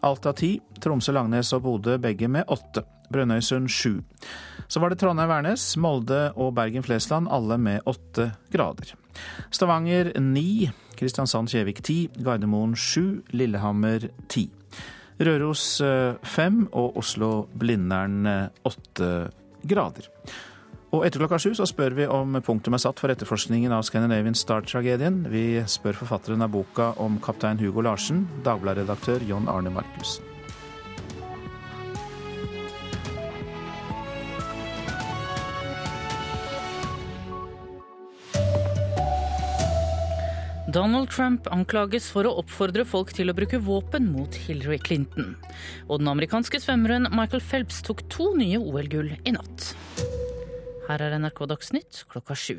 Alta ti, Tromsø, Langnes og Bodø begge med åtte. Brønnøysund 7. Så var det Trondheim-Værnes, Molde og Bergen-Flesland, alle med åtte grader. Stavanger 9, Kristiansand-Kjevik 10, Gardermoen 7, Lillehammer 10. Røros 5 og Oslo-Blindern 8 grader. Og etter klokka sju så spør vi om punktum er satt for etterforskningen av Scandinavian Star-tragedien. Vi spør forfatteren av boka om kaptein Hugo Larsen, Dagbladet-redaktør John Arne Markussen. Donald Trump anklages for å oppfordre folk til å bruke våpen mot Hillary Clinton. Og den amerikanske svømmeren Michael Phelps tok to nye OL-gull i natt. Her er NRK Dagsnytt klokka sju.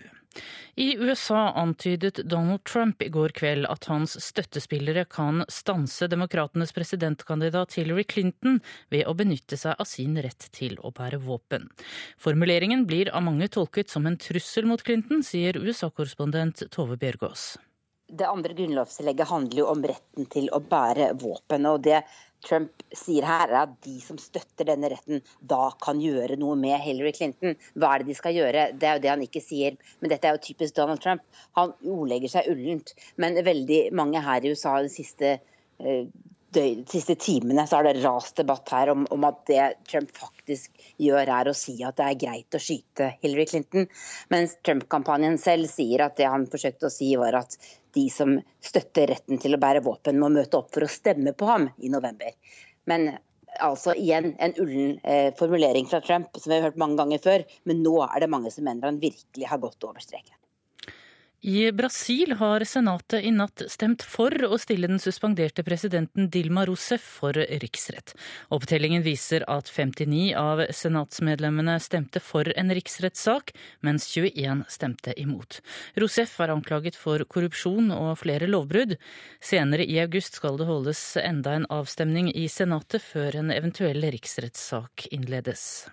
I USA antydet Donald Trump i går kveld at hans støttespillere kan stanse demokratenes presidentkandidat Hillary Clinton ved å benytte seg av sin rett til å bære våpen. Formuleringen blir av mange tolket som en trussel mot Clinton, sier USA-korrespondent Tove Bjørgaas. Det andre grunnlovstillegget handler jo om retten til å bære våpen. og det Trump sier her, er at de som støtter denne retten, da kan gjøre noe med Hillary Clinton. Hva er det de skal gjøre? Det er jo det han ikke sier. Men dette er jo typisk Donald Trump. Han ordlegger seg ullent. Men veldig mange her i USA de siste eh, de siste timene så har det rast debatt her om, om, at det Trump faktisk gjør, er å si at det er greit å skyte Hillary Clinton. Mens Trump-kampanjen selv sier at det han forsøkte å si, var at de som støtter retten til å bære våpen, må møte opp for å stemme på ham i november. Men altså igjen en ullen eh, formulering fra Trump, som vi har hørt mange ganger før. Men nå er det mange som mener han virkelig har gått over streken. I Brasil har senatet i natt stemt for å stille den suspenderte presidenten Dilma Rousef for riksrett. Opptellingen viser at 59 av senatsmedlemmene stemte for en riksrettssak, mens 21 stemte imot. Rousef er anklaget for korrupsjon og flere lovbrudd. Senere i august skal det holdes enda en avstemning i senatet før en eventuell riksrettssak innledes.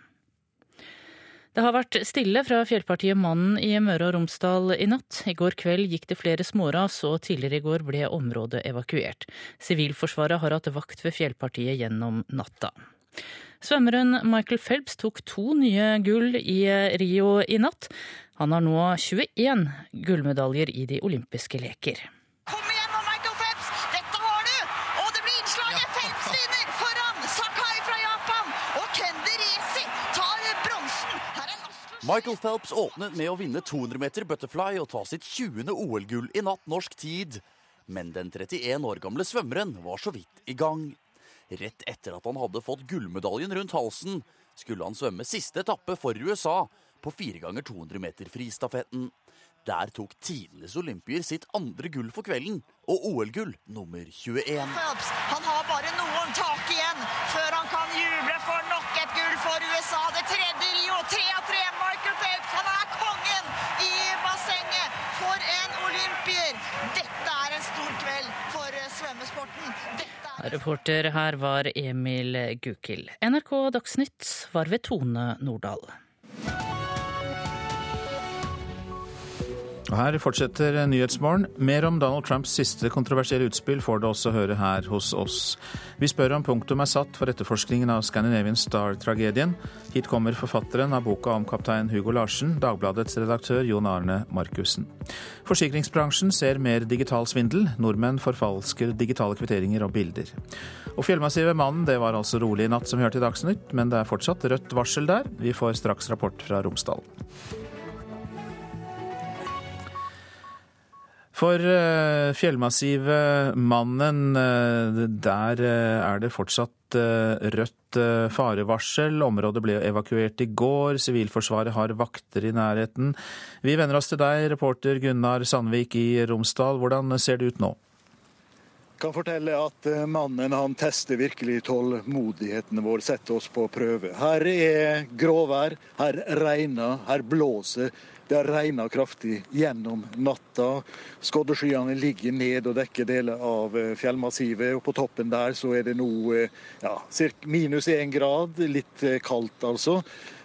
Det har vært stille fra fjellpartiet Mannen i Møre og Romsdal i natt. I går kveld gikk det flere småras, og tidligere i går ble området evakuert. Sivilforsvaret har hatt vakt ved fjellpartiet gjennom natta. Svømmeren Michael Phelps tok to nye gull i Rio i natt. Han har nå 21 gullmedaljer i de olympiske leker. Michael Phelps åpnet med å vinne 200 meter butterfly og ta sitt 20. OL-gull i natt norsk tid. Men den 31 år gamle svømmeren var så vidt i gang. Rett etter at han hadde fått gullmedaljen rundt halsen, skulle han svømme siste etappe for USA på 4 ganger 200 meter fristafetten. Der tok tidenes olympier sitt andre gull for kvelden, og OL-gull nummer 21. Phelps, han har bare noen tak svømmesporten. Er... Reporter her var Emil Gukild. NRK Dagsnytt var ved Tone Nordahl. Her fortsetter Nyhetsmorgen. Mer om Donald Trumps siste kontroversielle utspill får du også høre her hos oss. Vi spør om punktum er satt for etterforskningen av Scandinavian Star-tragedien. Hit kommer forfatteren av boka om kaptein Hugo Larsen, Dagbladets redaktør Jon Arne Markussen. Forsikringsbransjen ser mer digital svindel. Nordmenn forfalsker digitale kvitteringer og bilder. Og fjellmassive mannen, det var altså rolig i natt, som vi hørte i Dagsnytt, men det er fortsatt rødt varsel der. Vi får straks rapport fra Romsdal. For uh, fjellmassivet Mannen, uh, der uh, er det fortsatt rødt farevarsel. Området ble evakuert i går. Sivilforsvaret har vakter i nærheten. Vi vender oss til deg, reporter Gunnar Sandvik i Romsdal. Hvordan ser det ut nå? Kan fortelle at mannen han tester virkelig tålmodigheten vår, setter oss på prøve. Her er gråvær, her regner, her blåser. Det har regna kraftig gjennom natta. Skoddeskyene ligger ned og dekker deler av eh, fjellmassivet. og På toppen der så er det nå eh, ja, minus én grad. Litt eh, kaldt, altså.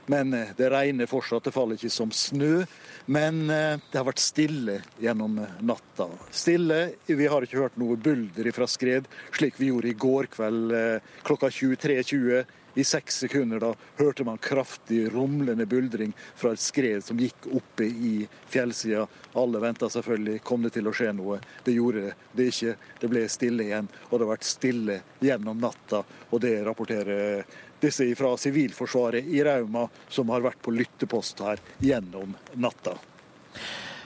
Men det regner fortsatt. Det faller ikke som snø. Men det har vært stille gjennom natta. Stille. Vi har ikke hørt noe bulder fra skred, slik vi gjorde i går kveld klokka 23.20 I seks sekunder da hørte man kraftig rumlende buldring fra et skred som gikk oppe i fjellsida. Alle venta selvfølgelig kom det til å skje noe. Det gjorde det ikke. Det ble stille igjen, og det har vært stille gjennom natta. Og det rapporterer disse fra Sivilforsvaret i Rauma, som har vært på lyttepost her gjennom natta.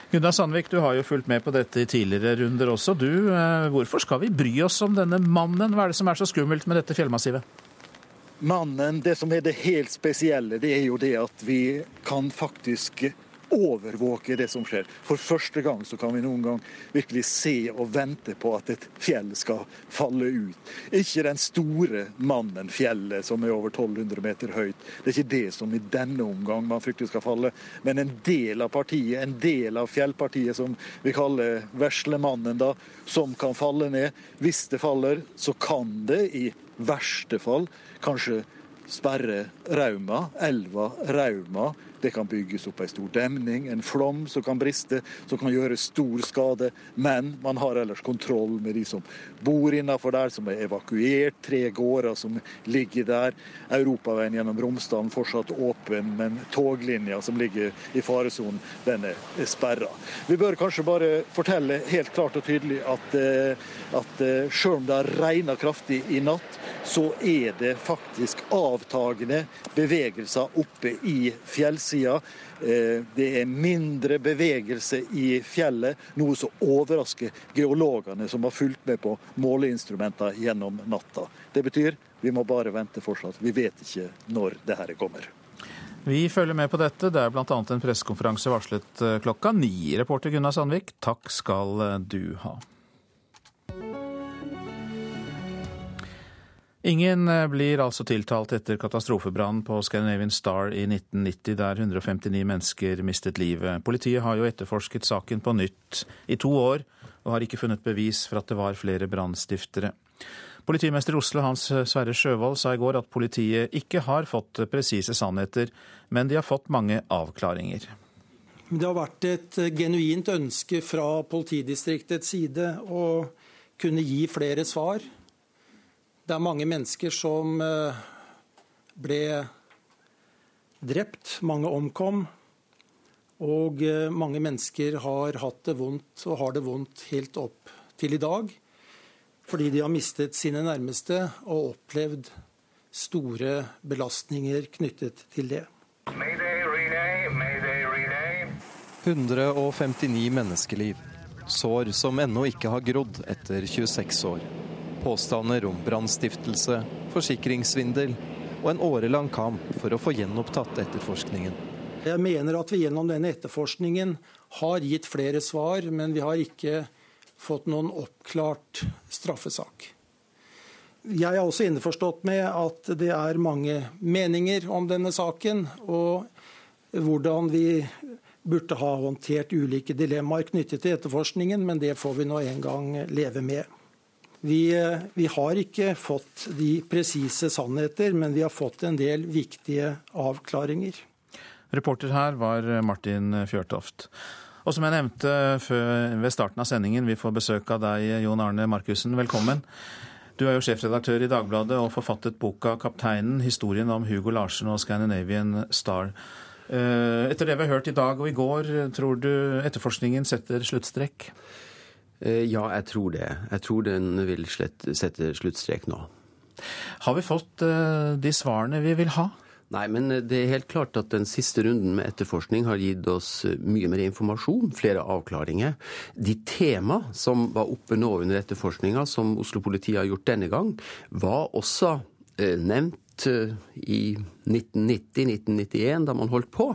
Gunnar Sandvik, du har jo fulgt med på dette i tidligere runder også. Du, eh, hvorfor skal vi bry oss om denne mannen? Hva er det som er så skummelt med dette fjellmassivet? Mannen, det som er det helt spesielle, det er jo det at vi kan faktisk overvåke det som skjer. For første gang så kan vi noen gang virkelig se og vente på at et fjell skal falle ut. Ikke den store mannen, fjellet, som er over 1200 meter høyt. Det er ikke det som i denne omgang man frykter skal falle, men en del av partiet, en del av fjellpartiet som vi kaller Veslemannen, da, som kan falle ned. Hvis det faller, så kan det i verste fall kanskje sperre Rauma, elva Rauma det kan bygges opp en stor demning, en flom som kan briste, som kan gjøre stor skade. Men man har ellers kontroll med de som bor innenfor der, som er evakuert. Tre gårder som ligger der. Europaveien gjennom Romsdalen fortsatt åpen, men toglinja som ligger i faresonen, den er sperra. Vi bør kanskje bare fortelle helt klart og tydelig at, eh, at sjøl selv om det har regna kraftig i natt, så er det faktisk avtagende bevegelser oppe i fjellsida. Eh, det er mindre bevegelse i fjellet, noe som overrasker geologene som har fulgt med på måleinstrumenter gjennom natta. Det betyr vi må bare vente fortsatt. Vi vet ikke når det her kommer. Vi følger med på dette. Det er bl.a. en pressekonferanse varslet eh, klokka ni. Reporter Gunnar Sandvik, takk skal eh, du ha. Ingen eh, blir altså tiltalt etter katastrofebrannen på Scandinavian Star i 1990, der 159 mennesker mistet livet. Politiet har jo etterforsket saken på nytt i to år, og har ikke funnet bevis for at det var flere brannstiftere. Politimester Oslo Hans Sverre Sjøvold sa i går at politiet ikke har fått presise sannheter, men de har fått mange avklaringer. Det har vært et genuint ønske fra politidistriktets side å kunne gi flere svar det er mange mennesker som eh, ble drept, mange omkom. Og eh, mange mennesker har hatt det vondt og har det vondt helt opp til i dag. Fordi de har mistet sine nærmeste og opplevd store belastninger knyttet til det. 159 menneskeliv. Sår som ennå ikke har grodd etter 26 år. Påstander om brannstiftelse, forsikringssvindel og en årelang kamp for å få gjenopptatt etterforskningen. Jeg mener at vi gjennom denne etterforskningen har gitt flere svar, men vi har ikke fått noen oppklart straffesak. Jeg er også innforstått med at det er mange meninger om denne saken, og hvordan vi burde ha håndtert ulike dilemmaer knyttet til etterforskningen, men det får vi nå en gang leve med. Vi, vi, har ikke fått de presise sannheter, men vi har fått en del viktige avklaringer. Reporter her var Martin Fjørtoft. Og som jeg nevnte ved starten av sendingen, vi får besøk av deg, Jon Arne Markussen. Velkommen. Du er jo sjefredaktør i Dagbladet og forfattet boka 'Kapteinen', historien om Hugo Larsen og Scandinavian Star. Eh, etter det vi har hørt i dag og i går, tror du etterforskningen setter sluttstrekk? Eh, ja, jeg tror det. Jeg tror den vil slett, sette sluttstrek nå. Har vi fått eh, de svarene vi vil ha? Nei, men det er helt klart at den siste runden med etterforskning har gitt oss eh, mye mer informasjon, flere avklaringer. De tema som var oppe nå under etterforskninga, som Oslo-politiet har gjort denne gang, var også nevnt i 1990-1991, da man holdt på,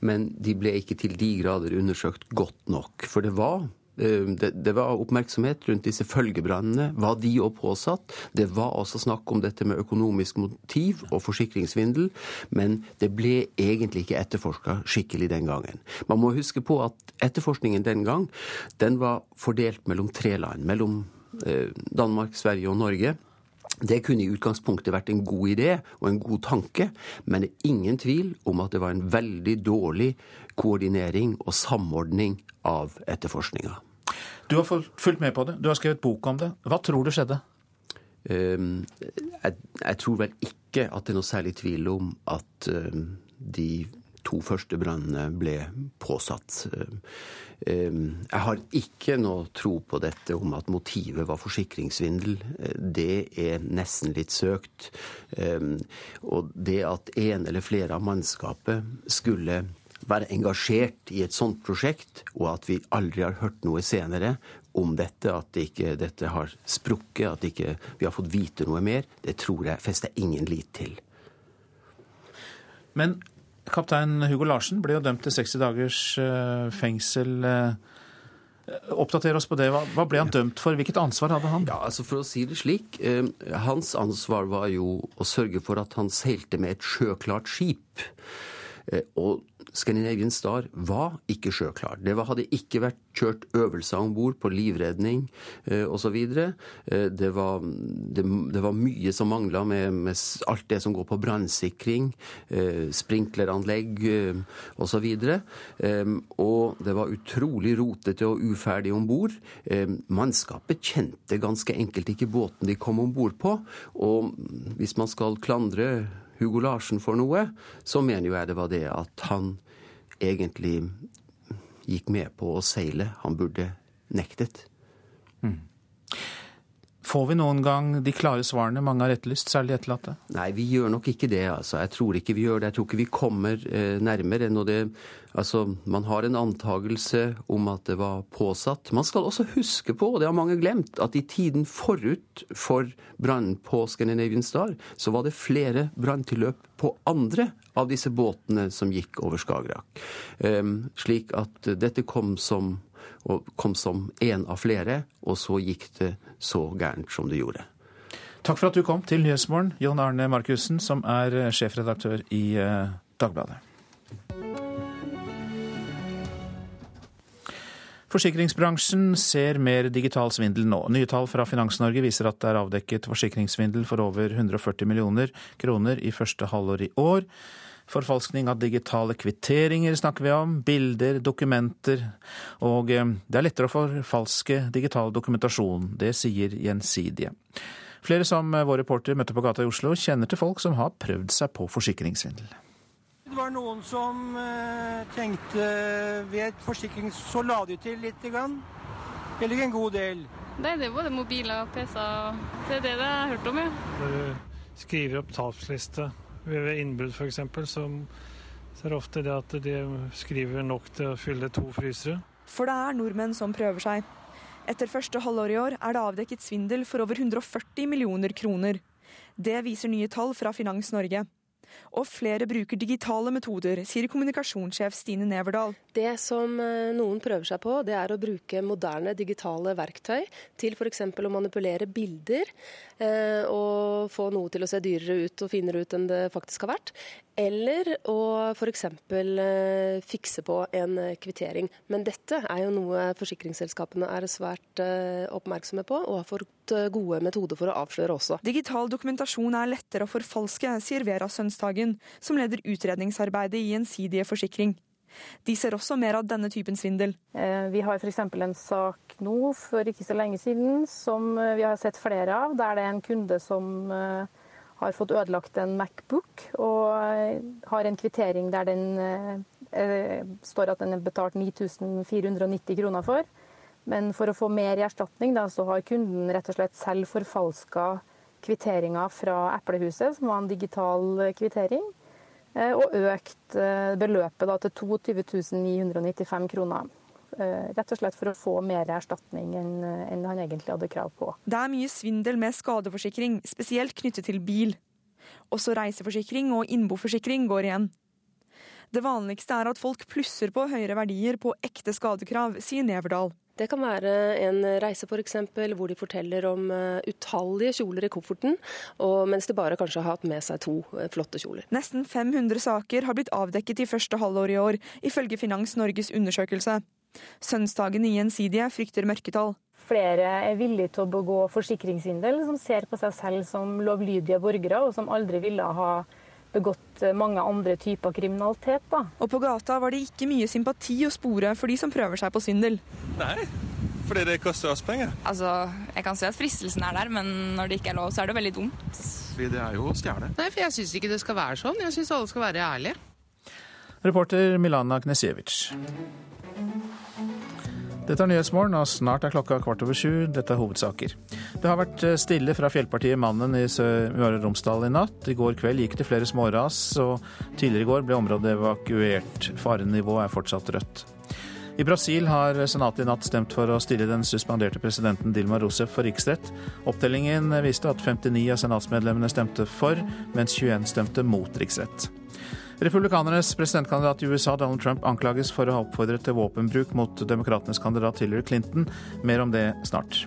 men de ble ikke til de grader undersøkt godt nok. For det var Eh, det, det, var oppmerksomhet rundt disse følgebrannene. Var de òg påsatt? Det var også snakk om dette med økonomisk motiv og forsikringssvindel, men det ble egentlig ikke etterforska skikkelig den gangen. Man må huske på at etterforskningen den gang den var fordelt mellom tre land. Mellom eh, Danmark, Sverige og Norge. Det kunne i utgangspunktet vært en god idé og en god tanke, men det er ingen tvil om at det var en veldig dårlig koordinering og samordning av etterforskninga. Du har fulgt med på det, du har skrevet bok om det. Hva tror du skjedde? Um, jeg, jeg, tror vel ikke at det er noe særlig tvil om at um, de to første brannene ble påsatt. Jeg har ikke noe tro på dette om at motivet var forsikringssvindel. Det er nesten litt søkt. Og det at en eller flere av mannskapet skulle være engasjert i et sånt prosjekt, og at vi aldri har hørt noe senere om dette, at ikke, dette har sprukket, at ikke, vi har fått vite noe mer, det tror jeg fester ingen lit til. Men Kaptein Hugo Larsen ble jo dømt til 60 dagers eh, fengsel. Eh, oppdater oss på det. Hva ble han dømt for? Hvilket ansvar hadde han? Ja, altså For å si det slik, eh, hans ansvar var jo å sørge for at han seilte med et sjøklart skip. Eh, og Scandinavian Star var ikke sjøklar. Det hadde ikke vært kjørt øvelser om bord på livredning eh, osv. Eh, det, var, det, det var mye som mangla med, med, alt det som går på brannsikring, eh, sprinkleranlegg eh, osv. Eh, og det var utrolig rotete og uferdig om bord. Mannskapet kjente ganske enkelt ikke båten de kom om bord på. Og hvis man skal klandre Hugo Larsen for noe, så mener jo jeg det var det at han egentlig gikk med på å seile. Han burde nektet. Mm. Får vi noen gang de klare svarene mange har etterlyst, særlig etterlatte? Nei, vi gjør nok ikke det. altså. Jeg tror ikke vi gjør det. Jeg tror ikke vi kommer eh, nærmere. Når det, altså, man har en antagelse om at det var påsatt. Man skal også huske på, og det har mange glemt, at i tiden forut for brannen på Scandinavian Star, så var det flere branntilløp på andre av disse båtene som gikk over Skagerrak. Eh, slik at dette kom som og kom som én av flere, og så gikk det så gærent som det gjorde. Takk for at du kom til Nyhetsmorgen, Jon Arne Markussen, som er eh, sjefredaktør i eh, Dagbladet. Forsikringsbransjen ser mer digital svindel nå. Nye tall fra Finans-Norge viser at det er avdekket forsikringssvindel for over 140 millioner kroner i første halvår i år. Forfalskning av digitale kvitteringer snakker vi om, bilder, dokumenter. Og eh, det er lettere å forfalske digital dokumentasjon. Det sier Gjensidige. Flere som vår reporter møtte på gata i Oslo, kjenner til folk som har prøvd seg på forsikringssvindel. Det var noen som eh, tenkte ved et forsikring så la de til litt, eller en god del. Nei, det er både mobiler og PC-er. Det er det jeg har hørt om, ja. Når du skriver opp tapsliste ved innbrudd f.eks., så, er det ofte det at de skriver nok til å fylle to frysere. For det er nordmenn som prøver seg. Etter første halvår i år er det avdekket svindel for over 140 millioner kroner. Det viser nye tall fra Finans Norge. Og flere bruker digitale metoder, sier kommunikasjonssjef Stine Neverdal. Det som eh, noen prøver seg på, det er å bruke moderne digitale verktøy til f.eks. å manipulere bilder eh, og få noe til å se dyrere ut og finere ut enn det faktisk har vært. Eller å f.eks. Eh, fikse på en kvittering. Men dette er jo noe forsikringsselskapene er svært oppmerksomme på, og har fått gode metoder for å avsløre også. Digital dokumentasjon er lettere å forfalske, sier Vera Sønsdagen, som leder utredningsarbeidet i Gjensidige forsikring. De ser også mer av denne typen svindel. Eh, vi har f.eks. en sak nå for ikke så lenge siden som eh, vi har sett flere av, der det er en kunde som eh, har fått ødelagt en Macbook og har en kvittering der den står at den er betalt 9490 kroner for. Men for å få mer i erstatning, da, så har kunden rett og slett selv forfalska kvitteringa fra Eplehuset, som var en digital kvittering. Eh, og økt eh, beløpet til 22 995 kroner. Eh, rett og slett for å få mer erstatning enn han egentlig hadde krav på. Det er mye svindel med skadeforsikring, spesielt knyttet til bil. Også reiseforsikring og innboforsikring går igjen. Det vanligste er at folk plusser på høyere verdier på ekte skadekrav, sier Neverdal. Det kan være en reise f.eks. eksempel hvor de forteller om eh, utallige kjoler i kofferten, mens de bare kanskje har hatt med seg to eh, flotte kjoler. Nesten 500 saker har blitt avdekket i første halvår i år, ifølge Finans Norges undersøkelse. Sønnsdagen i Gjensidige frykter mørketall. Flere er villige til å begå forsikringssvindel, som ser på seg selv som lovlydige borgere, og som aldri ville ha begått eh, mange andre typer kriminalitet. Da. Og på gata var det ikke mye sympati å spore for de som prøver seg på svindel. Nei, fordi det koster oss penger. Altså, Jeg kan se at fristelsen er der, men når det ikke er lov, så er det veldig dumt. fordi det er jo å stjele. Nei, for jeg syns ikke det skal være sånn. Jeg syns alle skal være ærlige. Reporter Milana Knesjevic. Dette er Nyhetsmorgen, og snart er klokka kvart over sju. Dette er hovedsaker. Det har vært eh, stille fra fjellpartiet Mannen i Møre og Romsdal i natt. I går kveld gikk det flere småras, og tidligere i går ble området evakuert. Farenivået er fortsatt rødt. I Brasil har senatet i natt stemt for å stille den suspenderte presidenten Dilma Rousef for riksrett. Opptellingen viste at 59 av senatsmedlemmene stemte for, mens 21 stemte mot riksrett. Republikanernes presidentkandidat i USA, Donald Trump, anklages for å ha oppfordret til våpenbruk mot demokratenes kandidat Hillary Clinton. Mer om det snart.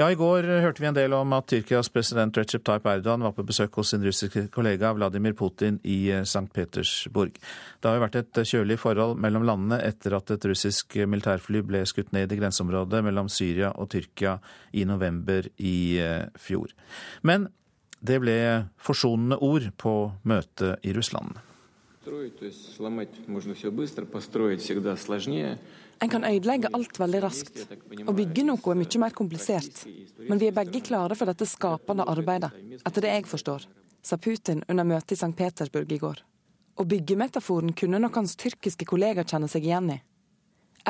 Ja, I går hørte vi en del om at Tyrkias president Recep Tayyip Erdogan var på besøk hos sin russiske kollega Vladimir Putin i eh, St. Petersburg. Det har jo vært et kjølig forhold mellom landene etter at et russisk militærfly ble skutt ned i grenseområdet mellom Syria og Tyrkia i november i eh, fjor. Men det ble forsonende ord på møtet i Russland. En kan ødelegge alt veldig raskt. Å bygge noe er mye mer komplisert. Men vi er begge klare for dette skapende arbeidet, etter det jeg forstår, sa Putin under møtet i St. Petersburg i går. Og byggemetaforen kunne nok hans tyrkiske kollega kjenne seg igjen i.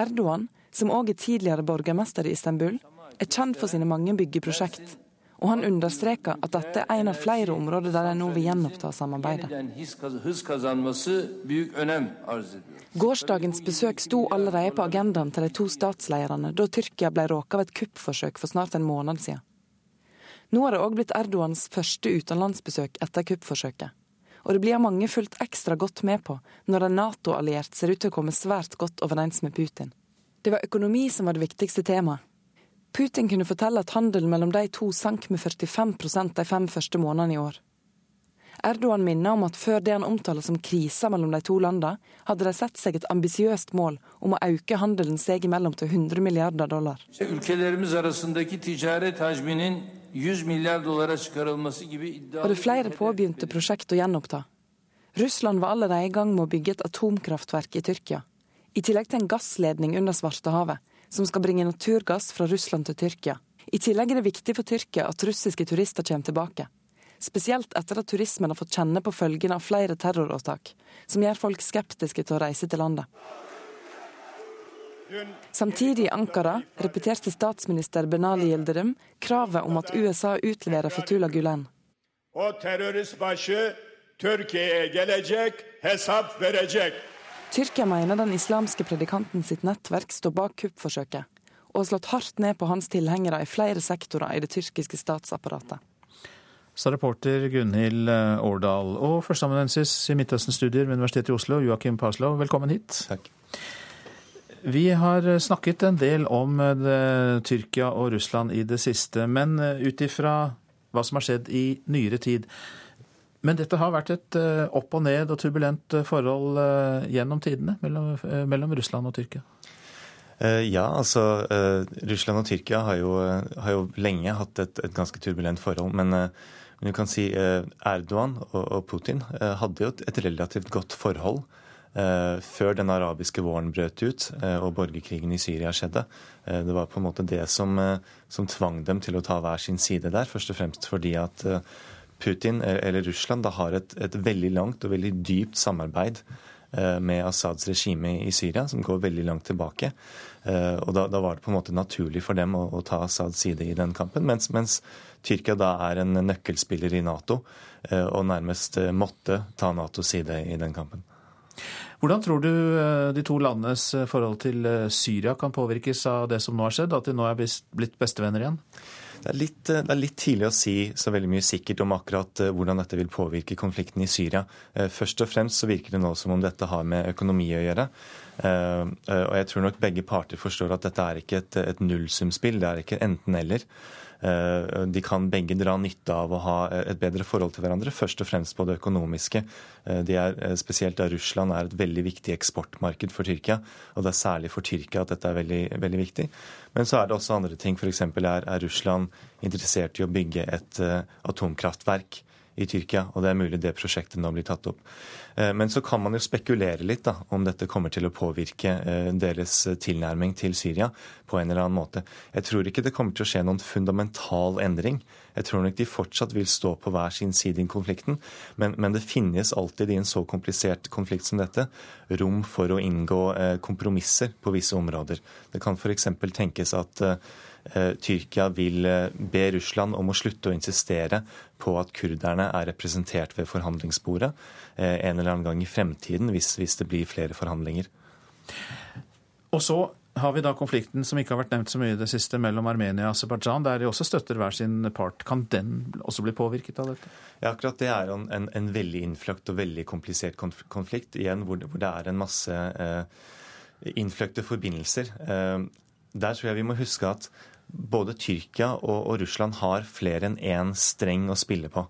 Erdogan, som òg er tidligere borgermester i Istanbul, er kjent for sine mange byggeprosjekt og han understreker at dette er en av flere områder der de nå vil gjenoppta samarbeidet. Gårsdagens besøk sto allerede på agendaen til de to statslederne da Tyrkia ble råket av et kuppforsøk for snart en måned siden. Nå har det òg blitt Erdogans første utenlandsbesøk etter kuppforsøket. Og det blir mange fulgt ekstra godt med på når en Nato-alliert ser ut til å komme svært godt overens med Putin. Det var økonomi som var det viktigste temaet. Putin kunne fortelle at handelen mellom de to sank med 45% de fem første månedene i år. Erdogan minner om at før det han omtaler som krisa mellom de to landene, hadde de sett seg et ambisiøst mål om å øke handelen seg imellom til 100 milliarder dollar. Og det er flere påbegynte prosjekt å gjenoppta. Russland var allerede i gang med å bygge et atomkraftverk i Tyrkia, i tillegg til en gassledning under Svartehavet som skal bringe naturgass fra Russland til Tyrkia. I tillegg er det viktig for Tyrkia at russiske turister kommer tilbake. Spesielt etter at turismen har fått kjenne på følgene av flere terroråtak, som gjør folk skeptiske til å reise til landet. Samtidig i Ankara repeterte statsminister Benali Yildirim kravet om at USA utleverer Fetula Gulen. O terörist Türkiye'ye gelecek, hesap verecek. Tyrkia mener den islamske predikanten sitt nettverk står bak kuppforsøket, og har slått hardt ned på hans tilhengere i flere sektorer i det tyrkiske statsapparatet. Sa reporter Gunhild eh, Årdal. Og førsteamanuensis i Midtøsten-studier ved Universitetet i Oslo, Joakim Paslow, velkommen hit. Takk. Vi har snakket en del om eh, det, Tyrkia og Russland i det siste, men eh, ut ifra hva som har skjedd i nyere tid, men dette har vært et eh, opp og ned og turbulent eh, forhold eh, gjennom tidene mellom, mellom Russland og Tyrkia? Ja, altså Russland og Tyrkia har jo, har jo lenge hatt et, et, ganske turbulent forhold. Men, men, du kan si Erdogan og, og Putin hadde jo et, relativt godt forhold før den arabiske våren brøt ut og borgerkrigen i Syria skjedde. Det var på en måte det som, som tvang dem til å ta hver sin side der, først og fremst fordi at Putin eh, eller Russland da har et, et veldig langt og veldig dypt samarbeid eh, med Assads regime i Syria, som går veldig langt tilbake. Eh, og da, da var det på en måte naturlig for dem å, å ta Assads side i den kampen. Mens, mens, Tyrkia da er en nøkkelspiller i Nato og nærmest måtte ta Natos side i den kampen. Hvordan tror du de to landenes forhold til Syria kan påvirkes av det som nå har skjedd, at de nå er blitt bestevenner igjen? Det er, litt, det er, litt, tidlig å si så veldig mye sikkert om akkurat eh, hvordan dette vil påvirke konflikten i Syria. Eh, først og fremst så virker det nå som om dette har med økonomi å gjøre. Eh, og jeg tror nok begge parter forstår at dette er ikke et, et nullsumspill, det er ikke enten-eller. Eh, de kan begge dra nytte av å ha et bedre forhold til hverandre, først og fremst på det økonomiske. Eh, de er, eh, spesielt da Russland er et veldig viktig eksportmarked for Tyrkia, og det er særlig for Tyrkia at dette er veldig, veldig viktig. Men så er det også andre ting. F.eks. Er, er Russland interessert i å bygge et atomkraftverk i Tyrkia, og det er mulig det prosjektet nå blir tatt opp. Eh, men så kan man jo spekulere litt da, om dette kommer til å påvirke eh, deres tilnærming til Syria på en eller annen måte. Jeg tror ikke det kommer til å skje noen fundamental endring. Jeg tror nok de fortsatt vil stå på hver sin side i konflikten. Men, men det finnes alltid i en så komplisert konflikt som dette rom for å inngå eh, kompromisser på visse områder. Det kan f.eks. tenkes at Tyrkia vil be Russland om å slutte å insistere på at kurderne er representert ved forhandlingsbordet en eller annen gang i fremtiden, hvis, hvis det blir flere forhandlinger. Og så har vi da konflikten som ikke har vært nevnt så mye i det siste, mellom Armenia og Aserbajdsjan, der de også støtter hver sin part. Kan den også bli påvirket av dette? Ja, akkurat det er en, en, en veldig innfløkt og veldig komplisert konflikt, igjen hvor, hvor det er en masse eh, innfløkte forbindelser. Eh, der tror jeg vi må huske at både Tyrkia og, og Russland har flere enn én streng å spille på.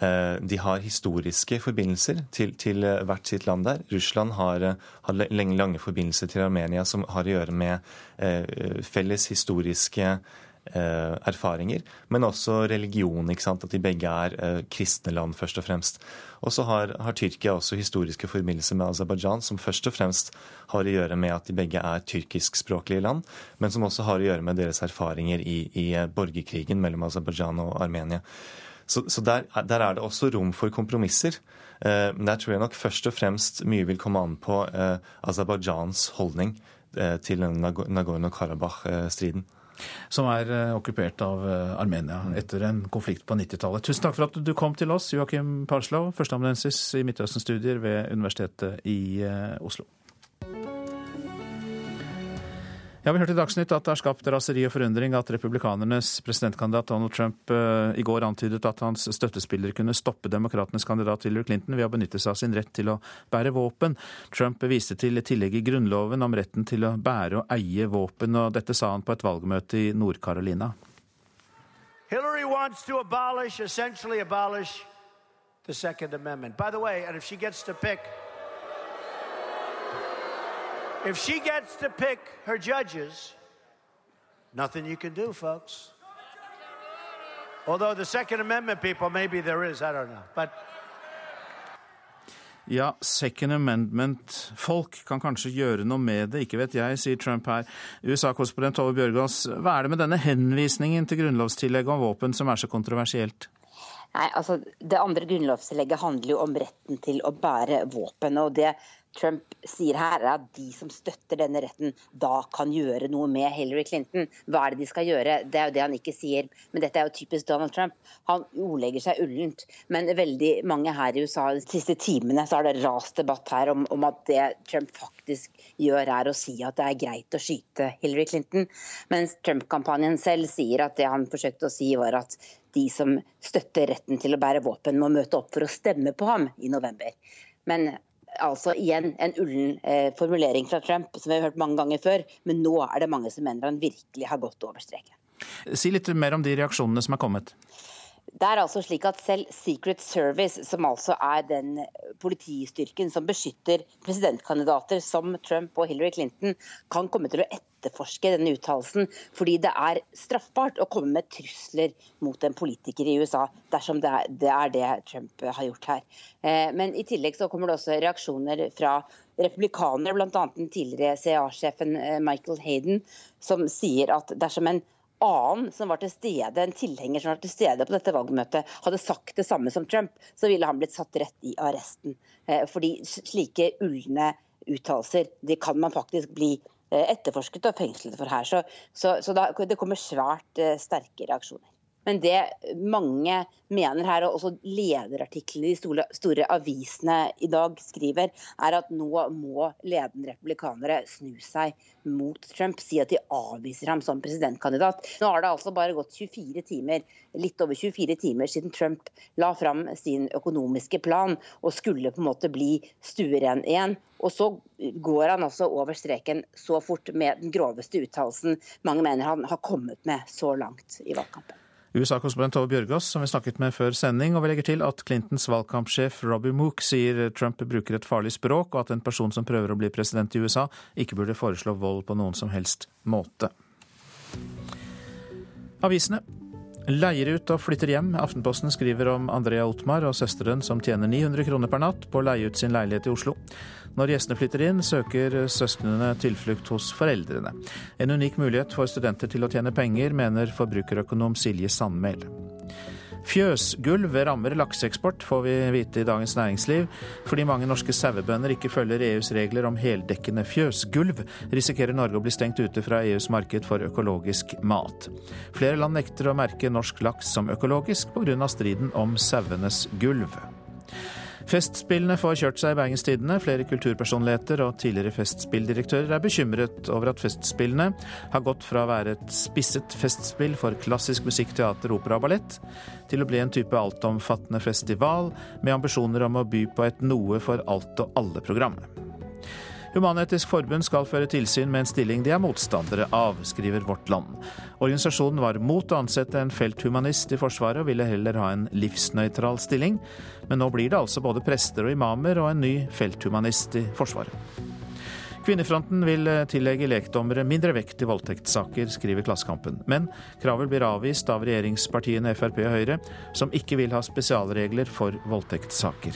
Eh, de har historiske forbindelser til, til, eh, hvert sitt land der. Russland har, eh, har lenge, lange forbindelser til Armenia som har å gjøre med felles historiske erfaringer, men også religion. ikke sant? At de begge er kristne land, først og fremst. Og så har, har, Tyrkia også historiske forbindelser med Aserbajdsjan, som først og fremst har å gjøre med at de begge er tyrkiskspråklige land, men som også har å gjøre med deres erfaringer i, i borgerkrigen mellom Aserbajdsjan og Armenia. Så, så der, der, er det også rom for kompromisser. Eh, men der tror jeg nok først og fremst mye vil komme an på eh, Aserbajdsjans holdning eh, til Nagorno-Karabakh-striden. Som er okkupert av Armenia etter en konflikt på 90-tallet. Tusen takk for at du kom til oss, Joakim Parslov, førsteamanuensis i Midtøsten-studier ved Universitetet i Oslo. Ja, Vi hørte i Dagsnytt at det har skapt raseri og forundring at republikanernes presidentkandidat Donald Trump uh, i går antydet at hans støttespillere kunne stoppe demokratenes kandidat Hillary Clinton ved å benytte seg av sin rett til å bære våpen. Trump viste til tillegg i Grunnloven om retten til å bære og eie våpen, og dette sa han på et valgmøte i Nord-Carolina. Hillary wants to abolish, essentially abolish the Second Amendment. By the way, and if If she gets to pick her judges, nothing you can do, folks. Although the Second Amendment people, maybe there is, I don't know. But ja, Second Amendment-folk kan kanskje gjøre noe med det, ikke vet jeg, sier Trump her. USA-korrespondent Tove Bjørgaas, hva er det med denne henvisningen til grunnlovstillegget om våpen som er så kontroversielt? Nei, altså Det andre grunnlovstillegget handler jo om retten til å bære våpen. og det Trump sier her, er at de som støtter denne retten, da kan gjøre noe med Hillary Clinton. Hva er det de skal gjøre? Det er jo det han ikke sier. Men dette er jo typisk Donald Trump. Han ordlegger seg ullent. Men veldig mange her i USA de siste timene så har det rast debatt her om, om at det Trump faktisk gjør, er å si at det er greit å skyte Hillary Clinton. Mens Trump-kampanjen selv sier at det han forsøkte å si, var at de som støtter retten til å bære våpen, må møte opp for å stemme på ham i november. Men altså igjen en ullen eh, formulering fra Trump, som vi har hørt mange ganger før. Men nå er det mange som mener han virkelig har gått over streken. Si litt mer om de reaksjonene som er kommet. Det er altså slik at Selv Secret Service, som altså er den politistyrken som beskytter presidentkandidater som Trump og Hillary Clinton, kan komme til å etterforske denne uttalelsen, fordi det er straffbart å komme med trusler mot en politiker i USA, dersom det er det, er det Trump har gjort her. Eh, men i tillegg så kommer det også reaksjoner fra republikanere, bl.a. den tidligere CA-sjefen eh, Michael Hayden, som sier at dersom en annen som var til stede, en tilhenger som var til stede på dette valgmøtet, hadde sagt det samme som Trump, så ville han blitt satt rett i arresten. Eh, fordi slike ulne de kan man faktisk bli etterforsket og fengslet for her. Så, så, så da, det kommer svært eh, sterke reaksjoner. Men det mange mener her, og også lederartiklene i de store, store, avisene i dag skriver, er at nå må ledende republikanere snu seg mot Trump, si at de avviser ham som presidentkandidat. Nå har det altså bare gått 24 timer, litt over 24 timer siden Trump la fram sin økonomiske plan og skulle på en måte bli stueren igjen. Og så går han altså over streken så fort med den groveste uttalelsen mange mener han har kommet med så langt i valgkampen. USA-korrespondent Tove Bjørgaas, som vi snakket med før sending, og vi legger til at Clintons valgkampsjef Robbie Mook sier Trump bruker et farlig språk, og at en person som prøver å bli president i USA, ikke burde foreslå vold på noen som helst måte. Avisene. Leier ut og flytter hjem. Aftenposten skriver om Andrea Otmar og søsteren som tjener 900 kroner per natt på å leie ut sin leilighet i Oslo. Når gjestene flytter inn, søker søsknene tilflukt hos foreldrene. En unik mulighet for studenter til å tjene penger, mener forbrukerøkonom Silje Sandmæl. Fjøsgulv rammer lakseeksport, får vi vite i Dagens Næringsliv. Fordi mange norske sauebønder ikke følger EUs regler om heldekkende fjøsgulv, risikerer Norge å bli stengt ute fra EUs marked for økologisk mat. Flere land nekter å merke norsk laks som økologisk pga. striden om sauenes gulv. Festspillene får kjørt seg i Bergens Tidende. Flere kulturpersonligheter og tidligere festspilldirektører er bekymret over at Festspillene har gått fra å være et spisset festspill for klassisk musikk, teater, opera og ballett, til å bli en type altomfattende festival med ambisjoner om å by på et noe for alt og alle-program. Human-Etisk Forbund skal føre tilsyn med en stilling de er motstandere av, skriver Vårt Land. Organisasjonen var mot å ansette en felthumanist i Forsvaret, og ville heller ha en livsnøytral stilling. Men nå blir det altså både prester og imamer og en ny felthumanist i Forsvaret. Kvinnefronten vil tillegge lekdommere mindre vekt i voldtektssaker, skriver Klassekampen. Men kravet blir avvist av regjeringspartiene Frp og Høyre, som ikke vil ha spesialregler for voldtektssaker.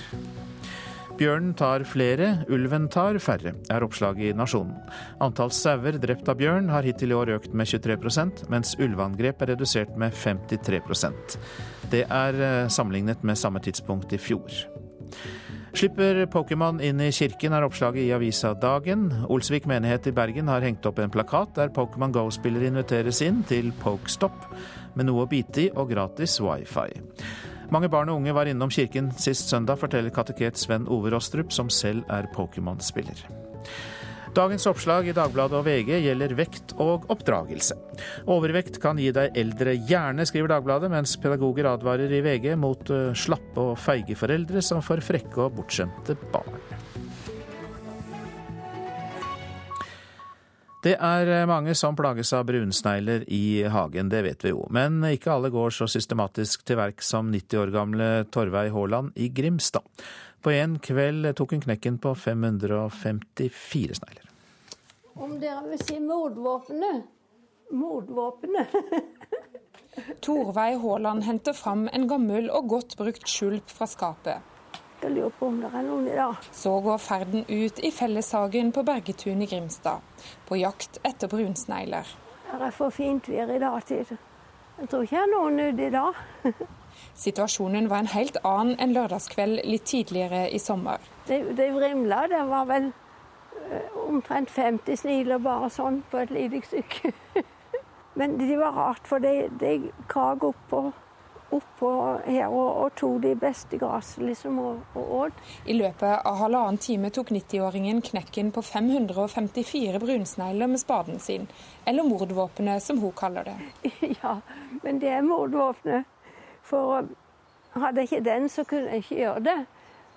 Bjørnen tar flere, ulven tar færre, er oppslaget i Nasjonen. Antall sauer drept av bjørn har hittil i år økt med 23% mens ulveangrep er redusert med 53% Det er eh, sammenlignet med samme tidspunkt i fjor. Slipper Pokémon inn i kirken, er oppslaget i avisa Dagen. Olsvik menighet i Bergen har hengt opp en plakat der Pokémon Go-spillere inviteres inn til Pokestop med noe å bite i og gratis wifi. Mange barn og unge var innom kirken sist søndag, forteller kateket Sven Ove Rostrup, som selv er Pokémon-spiller. Dagens oppslag i Dagbladet og VG gjelder vekt og oppdragelse. Overvekt kan gi deg eldre hjerne, skriver Dagbladet, mens pedagoger advarer i VG mot eh, slappe og feige foreldre som får frekke og bortskjemte barn. Det er eh, mange som plages av brunsnegler i hagen, det vet vi jo. Men ikke alle går så systematisk til verk som 90 år gamle Torveig Haaland i Grimstad. På en kveld tok hun knekken på 554 snegler. Om dere vil si mordvåpenet Mordvåpenet. Torveig Haaland henter fram en gammel og godt brukt skjulp fra skapet. Jeg lurer på om det er noen i dag. Så går ferden ut i felleshagen på Bergetun i Grimstad, på jakt etter brunsnegler. Det er for fint vær i dag til Jeg tror ikke det er noen ute i dag. Situasjonen var en helt annen enn lørdagskveld litt tidligere i sommer. Det, det vrimla. Det var vel uh, omtrent 50 sniler bare sånn på et lite stykke. Men de var rart, for de, de krag opp på oppå her og, og tok de beste gressene liksom, og, og åt. I løpet av halvannen time tok 90-åringen knekken på 554 brunsnegler med spaden sin, eller mordvåpenet som hun kaller det. Ja, men det er mordvåpenet. For um, hadde jeg ikke den, så kunne jeg ikke gjøre det.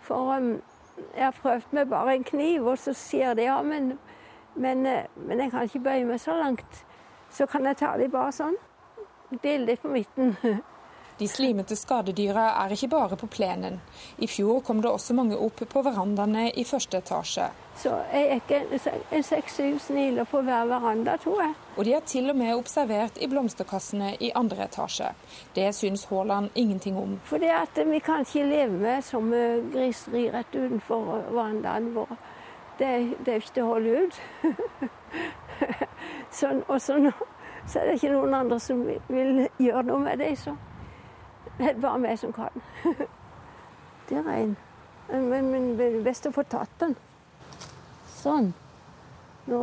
For um, jeg har prøvd med bare en kniv, og så sier de ja, men, men, uh, men jeg kan ikke bøye meg så langt. Så kan jeg ta de bare sånn. Dele de på midten. De slimete skadedyra er ikke bare på plenen. I fjor kom det også mange opp på verandaene i første etasje. Så jeg er seks-syv sniler på hver veranda, tror jeg. Og de er til og med observert i blomsterkassene i andre etasje. Det syns Haaland ingenting om. At vi kan ikke leve med som griseri rett utenfor verandaen vår. Det, det er ikke til å holde ut. så, og så, så er det ikke noen andre som vil gjøre noe med det. så. Det er bare meg som kan. Det er en. Men, men det er best å få tatt den. Sånn. Nå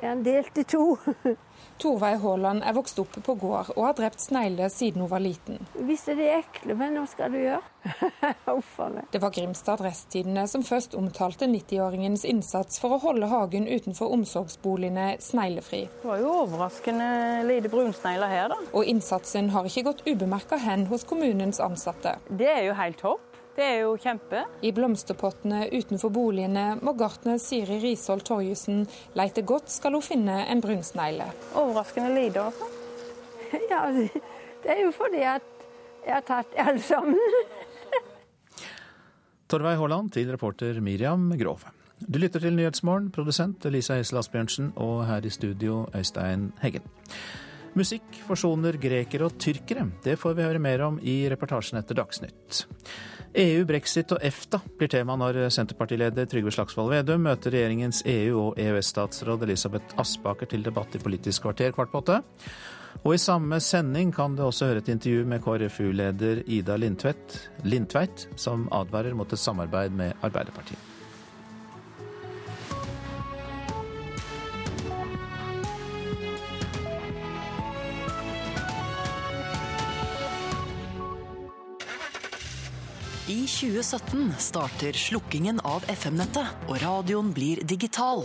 er han delt i to. Torveig Haaland er vokst opp på gård og har drept snegler siden hun var liten. Hvis det er ekle, men hva skal du gjøre? det var Grimstad resttidene som først omtalte 90-åringens innsats for å holde hagen utenfor omsorgsboligene sneglefri. Det var jo overraskende lite brunsnegler her, da. Og innsatsen har ikke gått ubemerka hen hos kommunens ansatte. Det er jo helt topp. Det er jo kjempe. I blomsterpottene utenfor boligene må gartner Siri Risholt Torjussen leite godt skal hun finne en brunsnegle. Overraskende lite, altså. Ja, det er jo fordi at jeg har tatt alle sammen. Torveig Haaland til reporter Miriam Grov. Du lytter til Nyhetsmorgen, produsent Lisa Hesel Asbjørnsen og her i studio Øystein Heggen. Musikk forsoner grekere og tyrkere. Det får vi høre mer om i reportasjen etter Dagsnytt. EU, brexit og EFTA blir tema når Senterpartileder Trygve Slagsvold Vedum møter regjeringens EU- og EØS-statsråd Elisabeth Aspaker til debatt i Politisk kvarter kvart på åtte. Og i samme sending kan du også høre et intervju med KrFU-leder Ida Lindtveit, som advarer mot et samarbeid med Arbeiderpartiet. I 2017 starter slukkingen av FM-nettet, og radioen blir digital.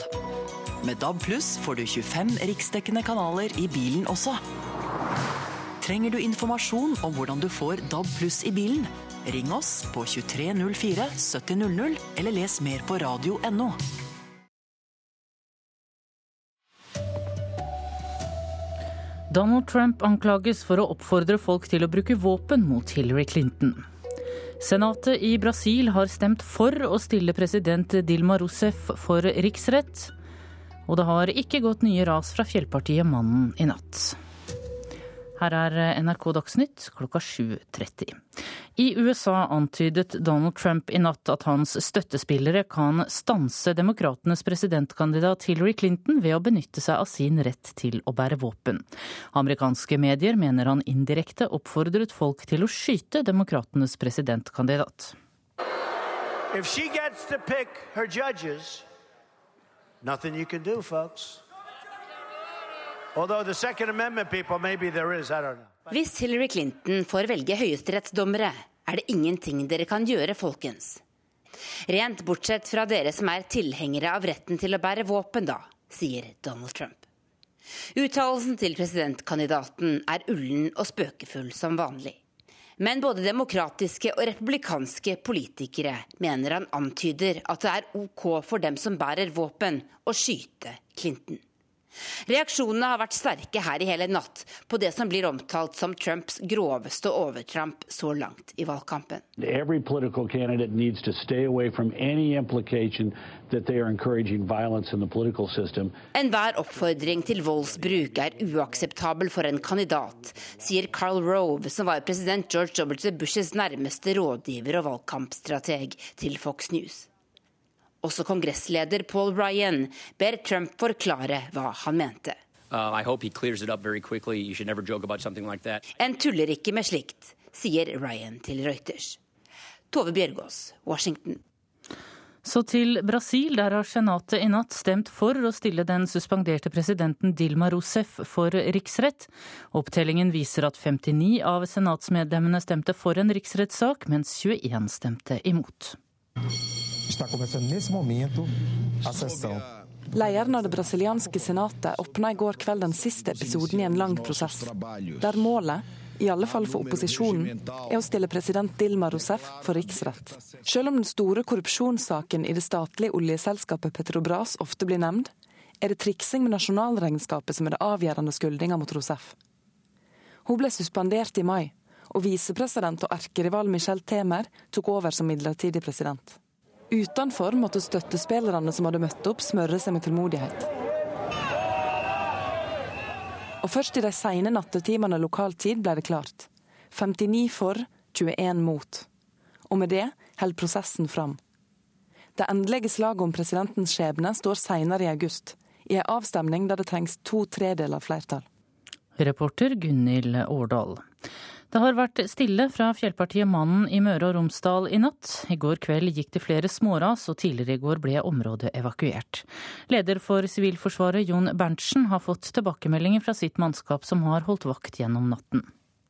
Med DAB pluss får du 25 riksdekkende kanaler i bilen også. Trenger du informasjon om hvordan du får DAB pluss i bilen? Ring oss på 2304 7000, eller les mer på radio.no. Donald Trump anklages for å oppfordre folk til å bruke våpen mot Hillary Clinton. Senatet i Brasil har stemt for å stille president Dilma Rousef for riksrett. Og det har ikke gått nye ras fra fjellpartiet Mannen i natt. Her er NRK Dagsnytt klokka 7.30. I USA antydet Donald Trump i natt at hans støttespillere kan stanse demokratenes presidentkandidat Hillary Clinton ved å benytte seg av sin rett til å bære våpen. Amerikanske medier mener han indirekte oppfordret folk til å skyte demokratenes presidentkandidat. If she gets to pick her judges, nothing you can do, folks. Although the Second Amendment people, maybe there is, I don't know. Hvis Hillary Clinton får velge høyesterettsdommere, er det ingenting dere kan gjøre, folkens. Rent bortsett fra dere som er tilhengere av retten til å bære våpen, da, sier Donald Trump. Uttalelsen til presidentkandidaten er ullen og spøkefull som vanlig. Men både demokratiske og republikanske politikere mener han antyder at det er OK for dem som bærer våpen, å skyte Clinton. Reaksjonene har vært sterke her i hele natt på det som blir omtalt som Trumps groveste overtramp så langt i valgkampen. Enhver oppfordring til voldsbruk er uakseptabel for en kandidat, sier Carl Rove, som var president George W. Bushes nærmeste rådgiver og valgkampstrateg til Fox News. Også kongressleder Paul Ryan ber Trump forklare hva han mente. Uh, like en tuller ikke med slikt, sier Ryan til Reuters. Tove Bjørgaas, Washington. Så til Brasil, der har senatet i natt stemt for å stille den suspenderte presidenten Dilma Rousef for riksrett. Opptellingen viser at 59 av senatsmedlemmene stemte for en riksrettssak, mens 21 stemte imot. Lederen av det brasilianske senatet åpna i går kveld den siste episoden i en lang prosess, der målet, i alle fall for opposisjonen, er å stille president Dilma Rousef for riksrett. Selv om den store korrupsjonssaken i det statlige oljeselskapet Petrobras ofte blir nevnt, er det triksing med nasjonalregnskapet som er det avgjørende skyldninga mot Rousef. Hun ble suspendert i mai, og visepresident og erkerival Michel Temer tok over som midlertidig president. Utenfor måtte støttespillerne som hadde møtt opp, smøre seg med tålmodighet. Og først i de sene nattetimene lokal tid ble det klart. 59 for, 21 mot. Og med det holder prosessen fram. Det endelige slaget om presidentens skjebne står senere i august, i en avstemning der det trengs to tredeler flertall. Reporter Gunhild Årdal. Det har vært stille fra fjellpartiet Mannen i Møre og Romsdal i natt. I går kveld gikk det flere småras, og tidligere i går ble området evakuert. Leder for Sivilforsvaret, Jon Berntsen, har fått tilbakemeldinger fra sitt mannskap som har holdt vakt gjennom natten.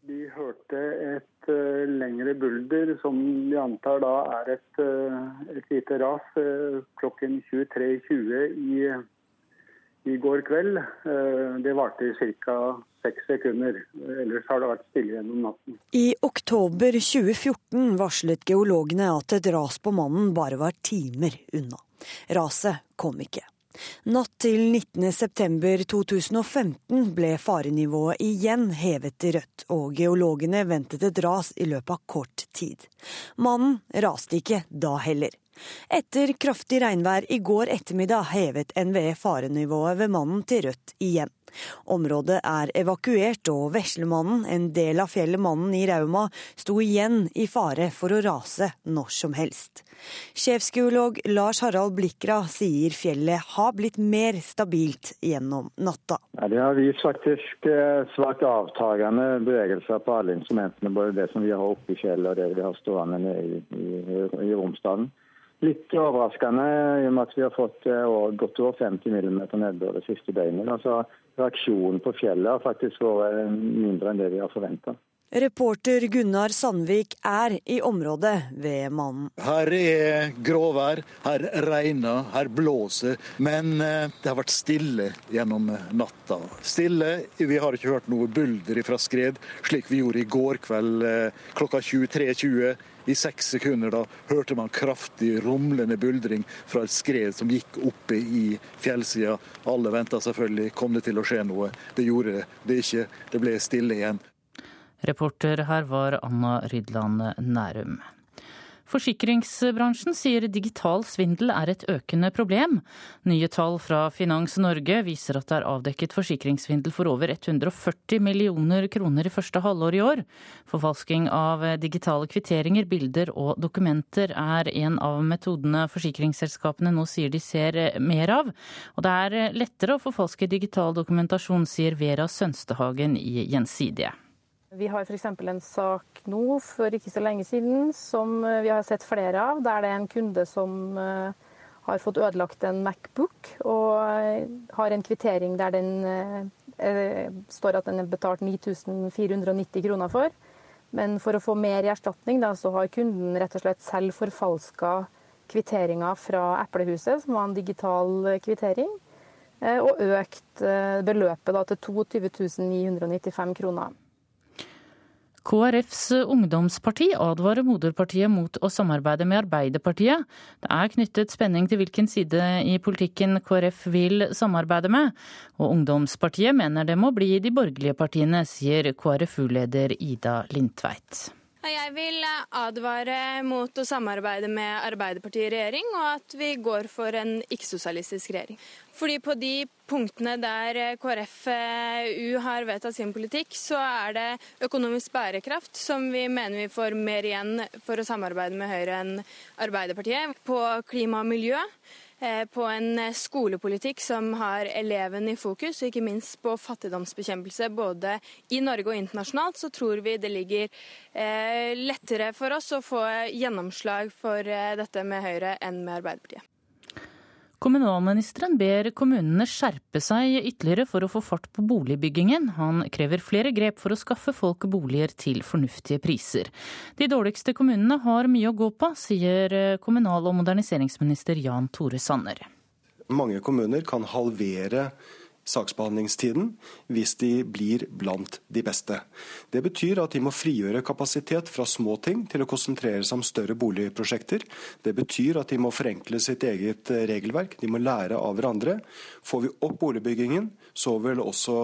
Vi hørte et uh, lengre bulder, som vi antar da er et, uh, et lite ras, uh, klokken 23.20 i, i går kveld. det varte i ca seks sekunder. Ellers har det vært stille gjennom natten. I oktober 2014 varslet geologene at et ras på mannen bare var timer unna. Raset kom ikke. Natt til 19.9.2015 ble farenivået igjen hevet til rødt, og geologene ventet et ras i løpet av kort tid. Mannen raste ikke da heller. Etter kraftig regnvær i går ettermiddag hevet NVE farenivået ved Mannen til rødt igjen. Området er evakuert, og Veslemannen, en del av fjellet Mannen i Rauma, sto igjen i fare for å rase når som helst. Sjefsgeolog Lars Harald Blikra sier fjellet har blitt mer stabilt gjennom natta. Ja, det har vist faktisk eh, svært avtagende bevegelser på alle instrumentene. Både det som vi har oppe i fjellet og det vi har stående i, i, i Romsdalen. Litt overraskende i og med at vi har fått godt over 50 mm nedbør det siste døgnet. Altså, reaksjonen på fjellet har faktisk vært mindre enn det vi har forventa. Reporter Gunnar Sandvik er i området ved mannen. Her er gråvær, her regner, her blåser. Men uh, det har vært stille gjennom natta. Stille. Vi har ikke hørt noe bulder fra skred, slik vi gjorde i går kveld klokka 23.20. I seks sekunder da hørte man kraftig rumlende buldring fra et skred som gikk oppe i fjellsida. Alle venta selvfølgelig. Kom det til å skje noe? Det gjorde det ikke. Det ble stille igjen. Reporter her var Anna Rydland Nærum. Forsikringsbransjen sier digital svindel er et økende problem. Nye tall fra Finans Norge viser at det er avdekket forsikringssvindel for over 140 millioner kroner i første halvår i år. Forfalsking av digitale kvitteringer, bilder og dokumenter er en av metodene forsikringsselskapene nå sier de ser mer av. Og det er lettere å forfalske digital dokumentasjon, sier Vera Sønstehagen i Gjensidige. Vi har f.eks. en sak nå for ikke så lenge siden som vi har sett flere av, der det er en kunde som eh, har fått ødelagt en Macbook og eh, har en kvittering der den eh, står at den er betalt 9490 kroner for. Men for å få mer i erstatning, da, så har kunden rett og slett selv forfalska kvitteringa fra Eplehuset, som var en digital kvittering, og økt beløpet da, til 22 995 kroner. KrFs ungdomsparti advarer moderpartiet mot å samarbeide med Arbeiderpartiet. Det er knyttet spenning til hvilken side i politikken KrF vil samarbeide med, og ungdomspartiet mener det må bli de borgerlige partiene, sier KrFU-leder Ida Lindtveit. Jeg vil advare mot å samarbeide med Arbeiderpartiet i regjering, og at vi går for en ikke-sosialistisk regjering. Fordi på de punktene der KrFU har vedtatt sin politikk, så er det økonomisk bærekraft som vi mener vi får mer igjen for å samarbeide med Høyre enn Arbeiderpartiet. På klima og miljø Eh, på en skolepolitikk som har eleven i fokus, og ikke minst på fattigdomsbekjempelse både i Norge og internasjonalt, så tror vi det ligger eh, lettere for oss å få gjennomslag for eh, dette med Høyre enn med Arbeiderpartiet. Kommunalministeren ber kommunene skjerpe seg ytterligere for å få fart på boligbyggingen. Han krever flere grep for å skaffe folk boliger til fornuftige priser. De dårligste kommunene har mye å gå på, sier kommunal- og moderniseringsminister Jan Tore Sanner. Mange kommuner kan halvere saksbehandlingstiden hvis de blir blant de beste. Det betyr at de må frigjøre kapasitet fra små ting til å konsentrere seg om større boligprosjekter. Det betyr at de må forenkle sitt eget eh, regelverk, de må lære av hverandre. Får vi opp boligbyggingen, så vil også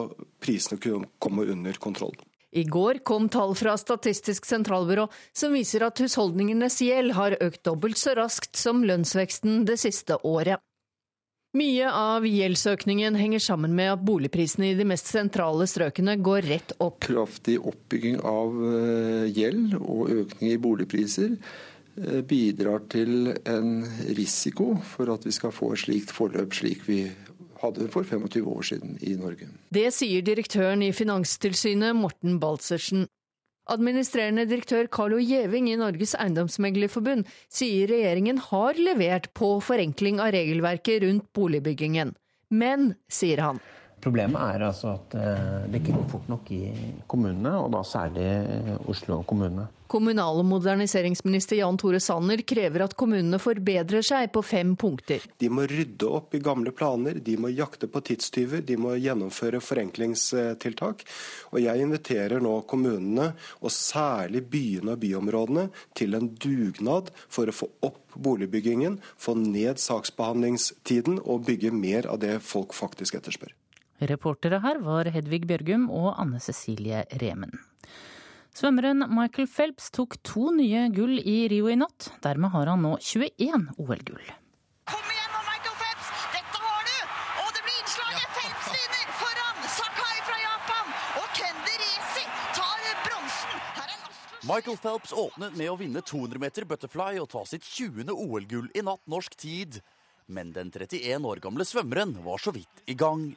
prisene kunne komme under kontroll. I går kom tall fra Statistisk sentralbyrå som viser at husholdningenes gjeld har økt dobbelt så raskt som lønnsveksten det siste året. Mye av gjeldsøkningen henger sammen med at boligprisene i de mest sentrale strøkene går rett opp. Kraftig oppbygging av eh, gjeld og økning i boligpriser eh, bidrar til en risiko for at vi skal få et slikt forløp slik vi hadde for 25 år siden i Norge. Det sier direktøren i Finanstilsynet, Morten Balsersen. Administrerende direktør Carlo Gjeving i Norges Eiendomsmeglerforbund sier regjeringen har levert på forenkling av regelverket rundt boligbyggingen. Men, sier han, Problemet er altså at eh, det ikke går fort nok i kommunene, og da særlig eh, Oslo kommune. Kommunal- og moderniseringsminister Jan Tore Sanner krever at kommunene forbedrer seg på fem punkter. De må rydde opp i gamle planer, de må jakte på tidstyver, de må gjennomføre forenklingstiltak. Og jeg inviterer nå kommunene, og særlig byene og byområdene, til en dugnad for å få opp boligbyggingen, få ned saksbehandlingstiden og bygge mer av det folk faktisk etterspør. Reportere her var Hedvig Bjørgum og Anne Cecilie Remen. Svømmeren Michael Phelps tok to nye gull i Rio i natt. Dermed har han nå 21 OL-gull. Kom igjen nå, Michael Phelps! Dette har du! Og det blir innslaget! Phelps vinner foran Sakai fra Japan! Og Kendi Risi tar bronsen! Michael Phelps åpnet med å vinne 200 meter butterfly og ta sitt 20. OL-gull i natt norsk tid. Men den 31 år gamle svømmeren var så vidt i gang.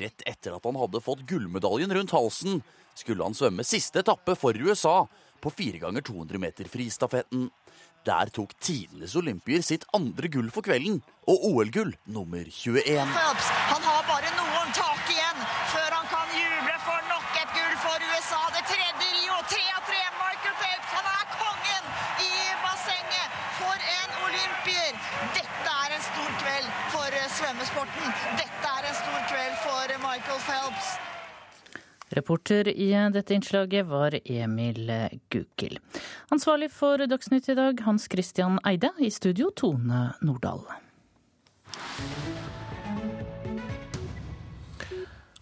Rett etter at han hadde fått gullmedaljen rundt halsen, skulle han svømme siste etappe for USA på 4 ganger 200 meter fristafetten. Der tok tidenes olympier sitt andre gull for kvelden, og OL-gull nummer 21. Phelps, han har bare noen tak igjen før han kan juble for nok et gull for USA. Det tredje Rio, tre av tre. Michael Phelps, han er kongen i bassenget for en olympier. Dette er en stor kveld for svømmesporten. Dette er en stor kveld for Michael Phelps. Reporter i dette innslaget var Emil Gukild. Ansvarlig for Dagsnytt i dag, Hans Christian Eide. I studio, Tone Nordahl.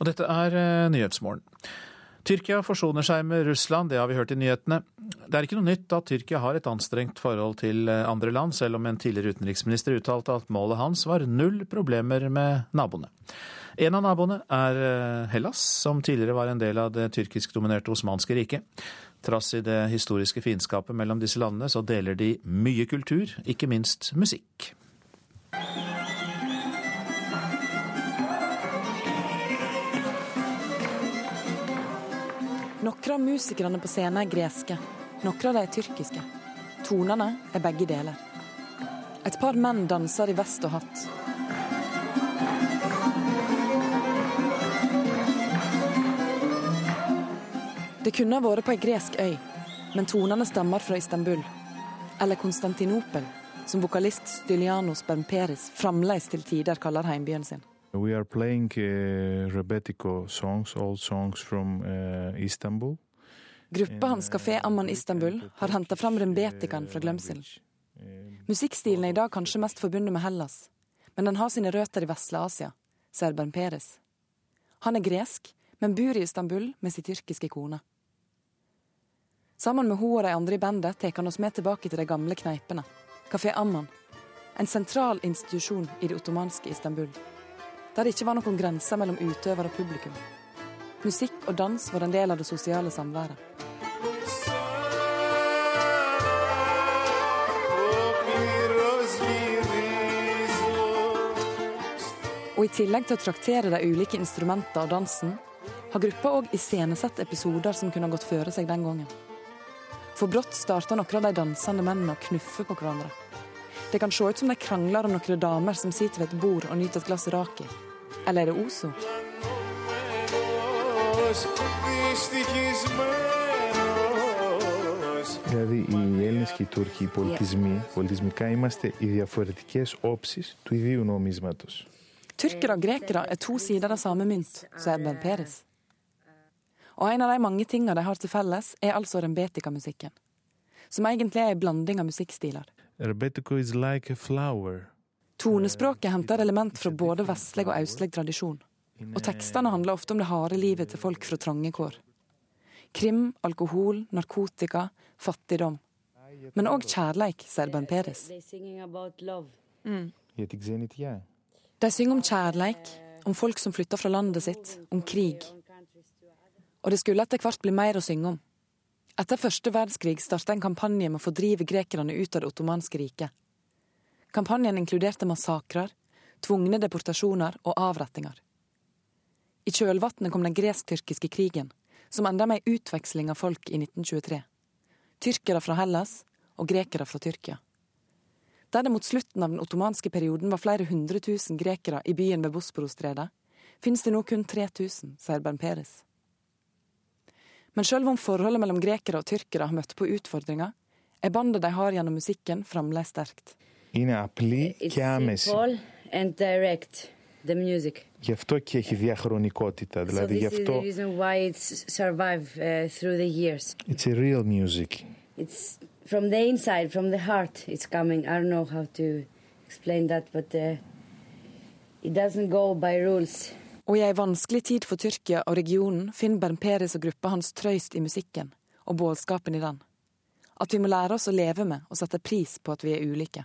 Og dette er eh, Nyhetsmorgen. Tyrkia forsoner seg med Russland, det har vi hørt i nyhetene. Det er ikke noe nytt at Tyrkia har et anstrengt forhold til eh, andre land, selv om en tidligere utenriksminister uttalte at målet hans var null problemer med naboene. En av naboene er eh, Hellas, som tidligere var en del av det tyrkisk-dominerte osmanske riket. Trass i det historiske fiendskapet mellom disse landene, så deler de mye kultur, ikke minst musikk. Noen av musikerne på scenen er greske, noen av dem er tyrkiske. Tonene er begge deler. Et par menn danser i vest og hatt. Det kunne ha vært på ei gresk øy, men tonene stammer fra Istanbul. Eller Konstantinopel, som vokalist Stylianos Bermperis fremdeles til tider kaller heimbyen sin. We are playing uh, Rebetiko songs, old songs from uh, Istanbul. Gruppa hans Kafé Amman Istanbul har henta fram rembetikaen fra glemselen. Musikkstilen er i dag kanskje mest forbundet med Hellas, men den har sine røtter i vesle Asia, sier Bermperis. Han er gresk, men bor i Istanbul med sin tyrkiske kone. Sammen med hun og de andre i bandet tar han oss med tilbake til de gamle kneipene. Kafé Amman. En sentral institusjon i det ottomanske Istanbul. Der det ikke var noen grenser mellom utøver og publikum. Musikk og dans var en del av det sosiale samværet. Og i tillegg til å traktere de ulike instrumentene og dansen, har gruppa òg iscenesatt episoder som kunne gått føre seg den gangen. For brått starter noen av de dansende mennene å knuffe på hverandre. Det kan se ut som de krangler om noen damer som sitter ved et bord og nyter et glass raki. Eller er det Ozo? Δηλαδή οι Έλληνες και οι Τούρκοι πολιτισμοί, πολιτισμικά είμαστε οι διαφορετικές όψεις του ιδίου νομίσματος. Tyrkere og grekere er to sider av samme mynt, sier Ben Peres. Og en av de mange tingene de har til felles, er altså rembetikamusikken. Som egentlig er en blanding av musikkstiler. Is like a. Tonespråket henter element fra både vestlig og østlig tradisjon. Og tekstene handler ofte om det harde livet til folk fra trange kår. Krim, alkohol, narkotika, fattigdom. Men òg kjærleik, sier Ben Peres. Mm. De synger om kjærleik, om folk som flytter fra landet sitt, om krig, og det skulle etter hvert bli mer å synge om. Etter første verdenskrig starta en kampanje med å fordrive grekerne ut av det ottomanske riket. Kampanjen inkluderte massakrer, tvungne deportasjoner og avrettinger. I kjølvannet kom den gresk-tyrkiske krigen, som enda med utveksling av folk i 1923. Tyrkere fra Hellas og grekere fra Tyrkia. Der det mot slutten av den ottomanske perioden var flere hundre tusen grekere i byen ved Bosporostredet, finnes det nå kun 3000, sier Bern Peres. Men selv om forholdet mellom grekere og tyrkere har møtt på utfordringer, er bandet de har gjennom musikken, fremdeles sterkt. Είναι απλή και άμεση. and direct the music. Γι' αυτό και έχει διαχρονικότητα. So Δηλαδή γι' this is the αυτό reason why it's survived uh, through the years. it's a real music. It's from the inside, from the heart. It's coming. I don't know how to explain that, but uh, it doesn't go by rules. Og i ei vanskelig tid for Tyrkia og regionen finner Bern Peres og gruppa hans trøyst i musikken og budskapen i den. At vi må lære oss å leve med og sette pris på at vi er ulike.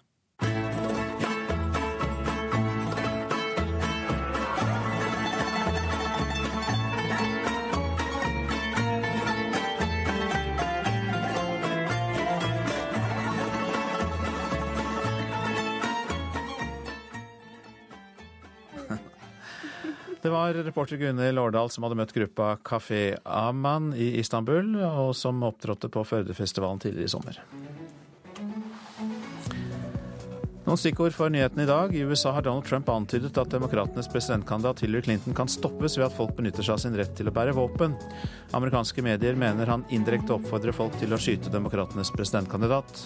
Det var reporter Gunhild Årdal som hadde møtt gruppa Kafé Aman i Istanbul, og som opptrådte på Førdefestivalen tidligere i sommer. Noen stikkord for nyhetene i dag. I USA har Donald Trump antydet at demokratenes presidentkandidat Hillary Clinton kan stoppes ved at folk benytter seg av sin rett til å bære våpen. Amerikanske medier mener han indirekte oppfordrer folk til å skyte demokratenes presidentkandidat.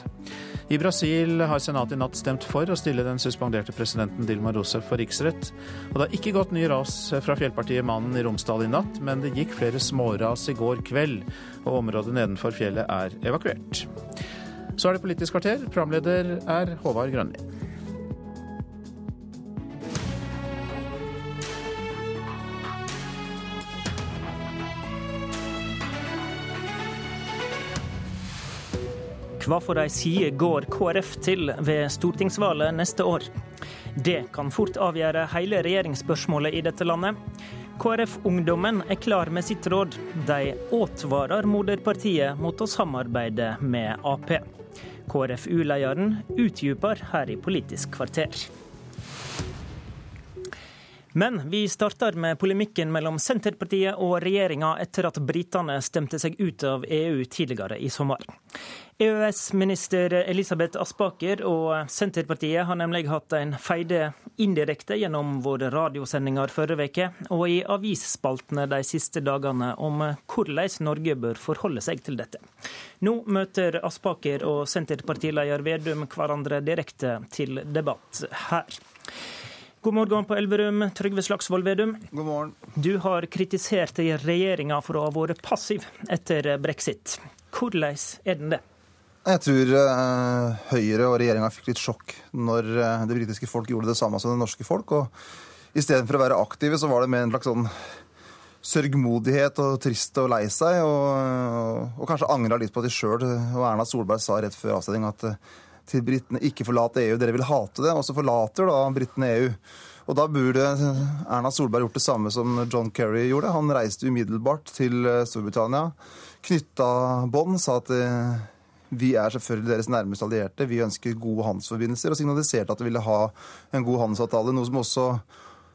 I Brasil har senatet i natt stemt for å stille den suspenderte presidenten Dilma Rousef for riksrett. Og det har ikke gått ny ras fra fjellpartiet Mannen i Romsdal i natt, men det gikk flere småras i går kveld, og området nedenfor fjellet er evakuert. Så er det Politisk kvarter. Programleder er Håvard Grønli. Hva for ei side går KrF til ved stortingsvalget neste år? Det kan fort avgjøre hele regjeringsspørsmålet i dette landet. KrF-ungdommen er klar med sitt råd. De advarer moderpartiet mot å samarbeide med Ap. KrFU-lederen utdyper her i Politisk kvarter. Men vi starter med polemikken mellom Senterpartiet og regjeringa etter at britene stemte seg ut av EU tidligere i sommer. EØS-minister Elisabeth Aspaker og Senterpartiet har nemlig hatt en feide indirekte gjennom våre radiosendinger forrige uke og i avisspaltene de siste dagene om hvordan Norge bør forholde seg til dette. Nå møter Aspaker og Senterpartileder Vedum hverandre direkte til debatt her. God morgen på Elverum, Trygve Slagsvold Vedum. God morgen. Du har kritisert regjeringa for å ha vært passiv etter brexit. Hvordan er den det? Jeg tror uh, Høyre og regjeringa fikk litt sjokk når uh, det britiske folk gjorde det samme som det norske folk. og Istedenfor å være aktive, så var det med en slags sånn sørgmodighet og trist og lei seg. Og, og, og kanskje angra litt på at de sjøl. Og Erna Solberg sa rett før avstemning at uh, til britene ikke forlate EU. Dere vil hate det. Og så forlater da britene EU. Og da burde Erna Solberg gjort det samme som John Kerry gjorde. Han reiste umiddelbart til eh, Storbritannia, knytta bånd, sa at eh, vi er selvfølgelig deres nærmeste allierte. Vi ønsker gode handelsforbindelser, og signaliserte at vi ville ha en god handelsavtale. Noe som også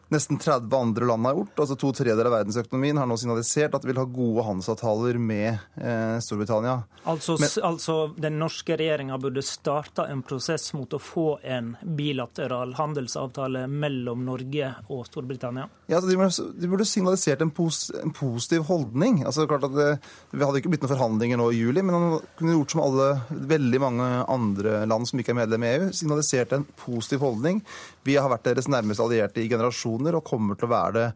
nesten 30 andre land har gjort. altså To tredjedeler av verdensøkonomien har nå signalisert at de vil ha gode handelsavtaler med eh, Storbritannia. Altså, Men, altså den norske regjeringa burde starta en prosess mot å få en bilateral handelsavtale mellom Norge og Storbritannia? Ja, altså, de, burde, de, burde, signalisert en, pos, en, positiv holdning. Altså klart at det, Vi hadde ikke blitt noen forhandlinger nå i juli, men man kunne gjort som alle, veldig mange andre land som ikke er medlem i EU. Signalisert en positiv holdning. Vi har vært deres nærmeste allierte i generasjoner og kommer til å være det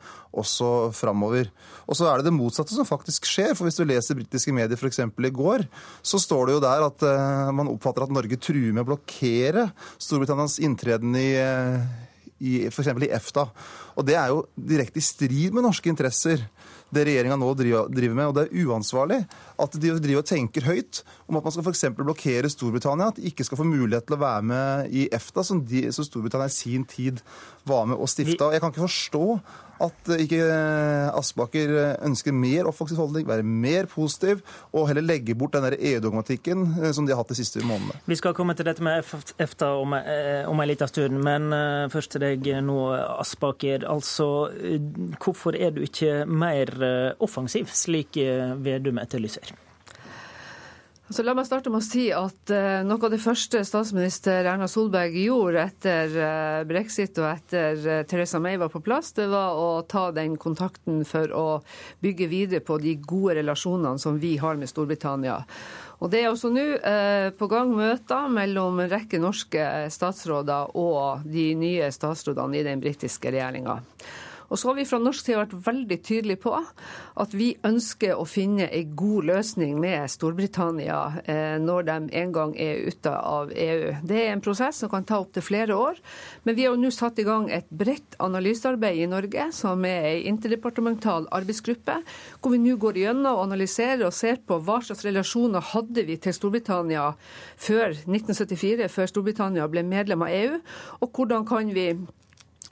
også framover. Og så er det det motsatte som faktisk skjer. for Hvis du leser britiske medier f.eks. i går, så står det jo der at uh, man oppfatter at Norge truer med å blokkere Storbritannias inntreden i, uh, i f.eks. i EFTA. Og det er jo direkte i strid med norske interesser det regjeringa nå driver med. Og det er uansvarlig at de driver og tenker høyt om at man skal f.eks. blokkere Storbritannia, at de ikke skal få mulighet til å være med i EFTA, som, de, som Storbritannia i sin tid var med og stifta. Jeg kan ikke forstå at ikke Aspaker ønsker mer offensiv holdning, være mer positiv og heller legge bort den EU-dogmatikken eh, som de har hatt de siste månedene. Vi skal komme til dette med EFTA om, eh, om en liten stund, men eh, først til deg nå, Aspaker. Altså, hvorfor er du ikke mer offensiv, slik Vedum etterlyser? Så la meg starte med å si at uh, noe av det første statsminister Erna Solberg gjorde etter uh, brexit og etter uh, Theresa May var på plass, det var å ta den kontakten for å bygge videre på de gode relasjonene som vi har med Storbritannia. Og Det er også nå på gang møter mellom en rekke norske statsråder og de nye statsrådene i den britiske regjeringa. Og så har vi fra norsk side vært veldig tydelige på at vi ønsker å finne en god løsning med Storbritannia eh, når de en gang er ute av EU. Det er en prosess som kan ta opptil flere år. Men vi har jo nå satt i gang et bredt analysearbeid i Norge, som er en interdepartemental arbeidsgruppe, hvor vi nå går gjennom og analyserer og ser på hva slags relasjoner hadde vi til Storbritannia før 1974, før Storbritannia ble medlem av EU, og hvordan kan vi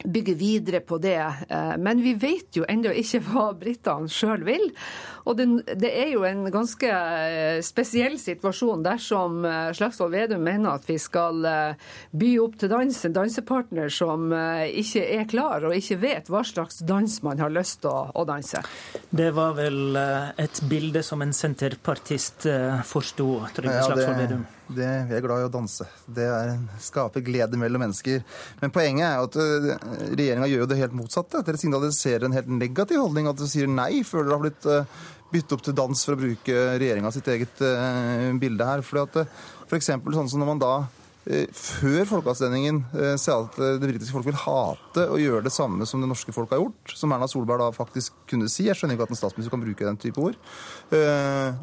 bygge videre på det. Eh, men vi vet jo ennå ikke hva britene sjøl vil. Og det, det, er jo en ganske eh, spesiell situasjon dersom eh, Slagsvold Vedum mener at vi skal by opp til dans en dansepartner som ikke er klar og ikke vet hva slags dans man har lyst til å, å danse. Det var vel et bilde som en senterpartist forsto, Trygve Slagsvold Vedum? Det, vi er glad i å danse. Det er, skaper glede mellom mennesker. Men poenget er jo at uh, regjeringa gjør jo det helt motsatte. Dere signaliserer en helt negativ holdning. At dere sier nei før dere har blitt uh, byttet opp til dans for å bruke regjeringa sitt eget uh, bilde her. Fordi at uh, F.eks. sånn som når man da før folkeavstemningen sa at det britiske folk vil hate å gjøre det samme som det norske folk har gjort, som Erna Solberg da faktisk kunne si. Jeg skjønner ikke at en statsminister kan bruke den type ord.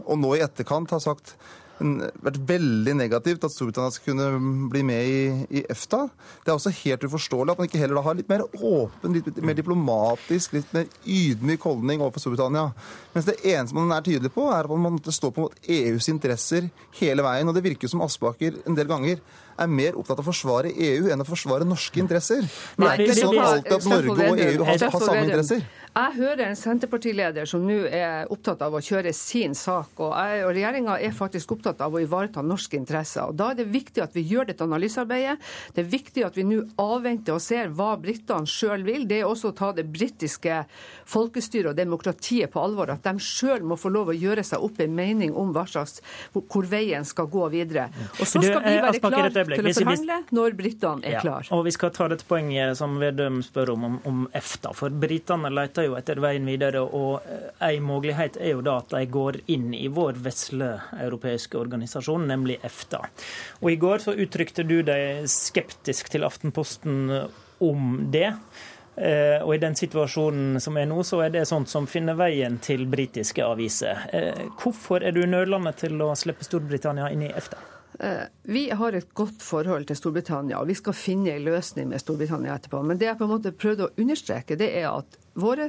Og nå i etterkant har sagt vært veldig negativt at Storbritannia skal kunne bli med i, i, EFTA. Det er også helt uforståelig at man ikke heller da har litt mer åpen, litt mer diplomatisk, litt mer ydmyk holdning overfor Storbritannia. Mens det eneste man er tydelig på, er at man måtte stå på EUs interesser hele veien. Og det virker som Aspaker en del ganger er mer opptatt av å forsvare EU enn å forsvare norske interesser. Det er ikke sånn alltid at Norge og EU har, har samme interesser. Jeg hører en Senterpartileder som nå er opptatt av å kjøre sin sak. Og, jeg, og regjeringa er faktisk opptatt av å ivareta norske interesser. Og Da er det viktig at vi gjør dette analysearbeidet. Det er viktig at vi nå avventer og ser hva britene sjøl vil. Det er også å ta det britiske folkestyret og demokratiet på alvor. At de sjøl må få lov å gjøre seg opp en mening om hva slags, hvor veien skal gå videre. Og så skal vi være klar til å forhandle når britene er klar. Og Vi skal ta dette poenget som Vedum spør om, om, om EFTA. For britene leter jo etter veien videre. Og eh, en mulighet er jo da at de går inn i vår vesle europeiske organisasjon, nemlig EFTA. Og I går så uttrykte du deg skeptisk til Aftenposten om det. Eh, og i den situasjonen som er nå, så er det sånt som finner veien til britiske aviser. Eh, hvorfor er du nølende til å slippe Storbritannia inn i EFTA? Eh, vi har et godt forhold til Storbritannia, og vi skal finne en løsning med Storbritannia etterpå. Men det jeg på en måte prøvde å understreke, det er at vår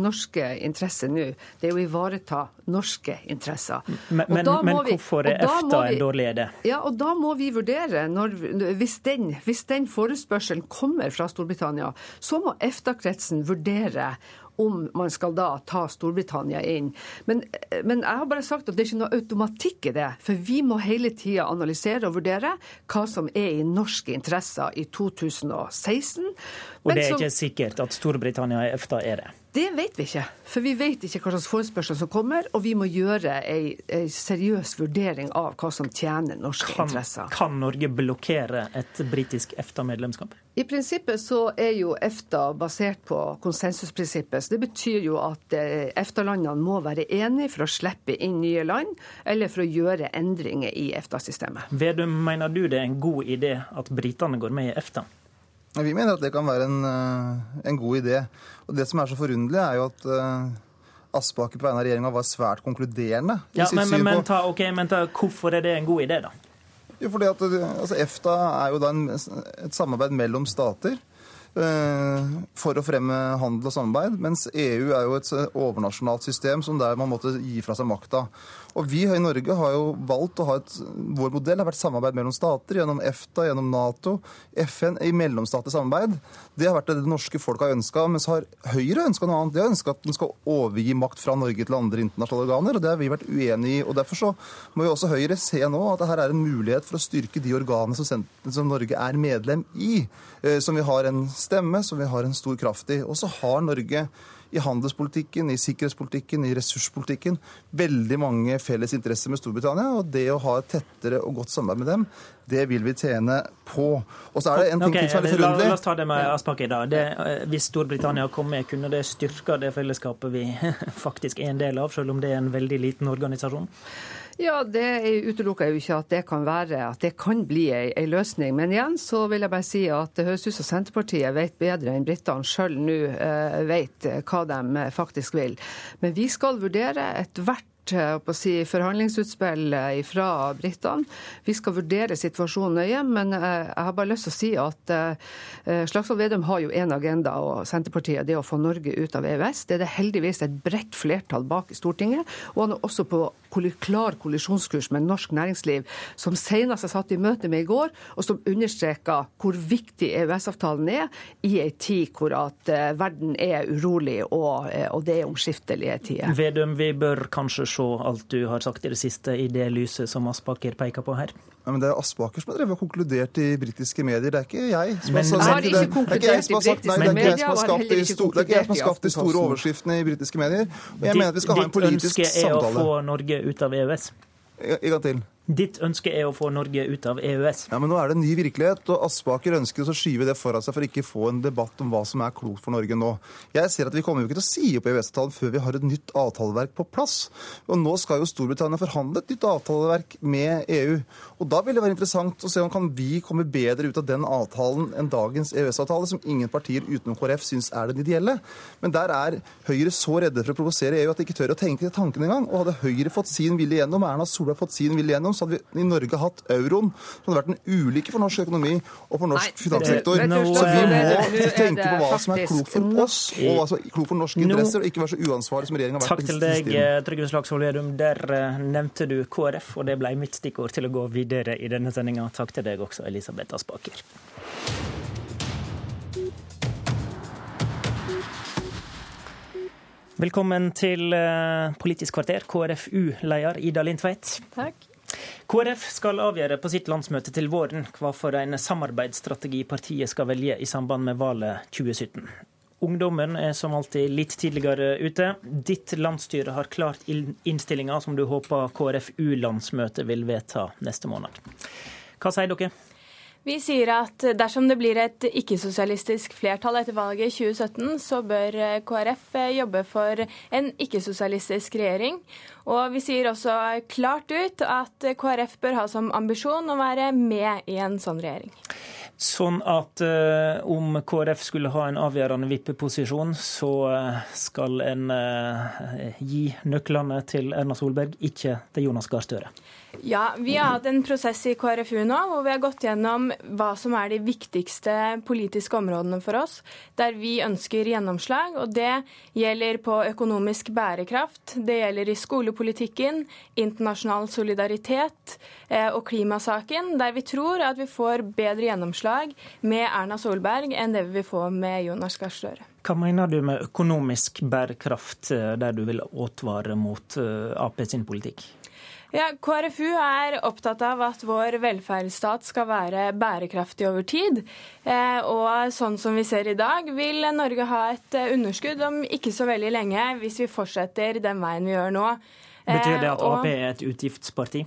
norske interesse nå, det er å ivareta norske interesser. Men, men, men vi, hvorfor er EFTA en dårlig idé? Ja, og Da må vi vurdere, når, hvis, den, hvis den forespørselen kommer fra Storbritannia, så må EFTA-kretsen vurdere om man skal da ta Storbritannia inn. Men, men, jeg har bare sagt at det er ikke noe automatikk i det. For vi må hele tida analysere og vurdere hva som er i norske interesser i 2016. Og det er ikke sikkert at Storbritannia i EFTA er det? Det vet vi ikke. For vi vet ikke hva slags forespørsel som kommer, og vi må gjøre ei, ei seriøs vurdering av hva som tjener norske kan, interesser. Kan Norge blokkere et britisk EFTA-medlemskap? I prinsippet så er jo EFTA basert på konsensusprinsippet. Så det betyr jo at eh, EFTA-landene må være enige for å slippe inn nye land, eller for å gjøre endringer i EFTA-systemet. Vedum, mener du det er en god idé at britene går med i EFTA? Vi mener at det kan være en, eh, en, god idé. Og Det som er så forunderlig, er jo at uh, Aspaker på vegne av regjeringa var svært konkluderende. Ja, men, men, men, ta, okay, men ta, hvorfor er det en god idé, da? Jo, fordi at altså, EFTA er jo da en, et samarbeid mellom stater. Eh, for å fremme handel og samarbeid, mens EU er jo et overnasjonalt system som der man måtte gi fra seg makta. Og Vi i Norge har jo valgt å ha et Vår modell har vært samarbeid mellom stater, gjennom EFTA, gjennom Nato, FN, i mellomstatlig samarbeid. Det har vært det det norske folk har ønska. Mens har Høyre ønska noe annet. De har ønska at den skal overgi makt fra Norge til andre internasjonale organer, og det har vi vært uenig i. og Derfor så må jo også Høyre se nå at det her er en mulighet for å styrke de organene som, som Norge er medlem i. Eh, som vi har en stemme, som vi har en stor kraft i. Og så har Norge i handelspolitikken, i sikkerhetspolitikken, i ressurspolitikken veldig mange felles interesser med Storbritannia. Og det å ha et tettere og godt samarbeid med dem, det vil vi tjene på. Og så er det en ting okay, som er litt forunderlig. La, la oss ta det med Aspaker, da. Det, eh, hvis Storbritannia kom med, kunne det styrka det fellesskapet vi faktisk er en del av, selv om det er en veldig liten organisasjon? Ja, det utelukker jeg jo ikke at det kan være, at det kan bli ei, ei løsning. Men igjen så vil jeg bare si at det høres ut som Senterpartiet vet bedre enn britene sjøl nå eh, vet hva de faktisk vil. Men vi skal vurdere ethvert å si, forhandlingsutspill fra britene. Vi skal vurdere situasjonen nøye, men jeg har bare lyst til å si at Slagsvold Vedum har jo én agenda, og Senterpartiet det å få Norge ut av EØS. Det er det heldigvis et bredt flertall bak i Stortinget. Og han er også på klar kollisjonskurs med norsk næringsliv, som senest jeg satt i møte med i går, og som understreka hvor viktig EØS-avtalen er i ei tid hvor at verden er urolig og, og, det er omskiftelige tider. Vedum, vi bør kanskje se alt du har sagt i det siste i det lyset som Aspaker peker på her? Ja, men Det er Aspaker som har drevet og konkludert i britiske medier, det er ikke jeg. Som men, har, har ikke konkludert i britiske medier, og har heller ikke konkludert i Aftenposten. Det er ikke jeg som har skapt de store overskriftene i britiske medier. Og jeg mener at vi skal ha en politisk samtale. Ditt ønske er å få Norge ut av EØS? En gang til. Ditt ønske er å få Norge ut av EØS. Ja, men Nå er det en ny virkelighet, og Aspaker ønsker å skyve det foran seg for ikke få en debatt om hva som er klokt for Norge nå. Jeg ser at Vi kommer jo ikke til å si opp EØS-avtalen før vi har et nytt avtaleverk på plass. Og Nå skal jo Storbritannia forhandle et nytt avtaleverk med EU. Og Da vil det være interessant å se om kan vi komme bedre ut av den avtalen enn dagens EØS-avtale, som ingen partier utenom KrF syns er den ideelle. Men der er Høyre så redde for å provosere EU at de ikke tør å tenke tanken engang. Og hadde Høyre fått sin vilje gjennom, Erna Solberg fått sin vilje gjennom, så hadde vi i Norge hatt euroen, som hadde vært en ulykke for norsk økonomi og for norsk Nei, finanssektor. Det, så vi må tenke på hva som er klokt for oss, og hva som er klokt for norske interesser, og ikke være så uansvarlig som regjeringa har vært. Takk til deg, Trygve Slagsvold Vedum. Der eh, nevnte du KrF, og det ble mitt stikkord til å gå videre i denne sendinga. Takk til deg også, Elisabeth Aspaker. Velkommen til eh, Politisk kvarter, KrFU-leder Ida Lindtveit. Takk. KrF skal avgjøre på sitt landsmøte til våren hva for en samarbeidsstrategi partiet skal velge i samband med valget 2017. Ungdommen er som alltid litt tidligere ute. Ditt landsstyre har klart innstillinga som du håper KrFU-landsmøtet vil vedta neste måned. Hva sier dere? Vi sier at dersom det blir et ikke-sosialistisk flertall etter valget i 2017, så bør eh, KrF eh, jobbe for en ikke-sosialistisk regjering. Og vi sier også klart ut at KrF bør ha som ambisjon å være med i en sånn regjering. Sånn at uh, om KrF skulle ha en avgjørende vippeposisjon, så uh, skal en uh, gi nøklene til Erna Solberg, ikke til Jonas Gahr Støre. Ja, Vi har hatt en prosess i KrFU nå hvor vi har gått gjennom hva som er de viktigste politiske områdene for oss, der vi ønsker gjennomslag. og Det gjelder på økonomisk bærekraft, det gjelder i skolepolitikken, internasjonal solidaritet og klimasaken, der vi tror at vi får bedre gjennomslag med Erna Solberg enn det vi vil få med Jonas Gahr Støre. Hva mener du med økonomisk bærekraft, eh, der du vil advare mot eh, Ap sin politikk? Ja, KrFU er opptatt av at vår velferdsstat skal være bærekraftig over tid. Eh, og sånn som vi ser i dag, vil Norge ha et underskudd om ikke så veldig lenge, hvis vi fortsetter den veien vi gjør nå. Betyr det at Ap er et utgiftsparti?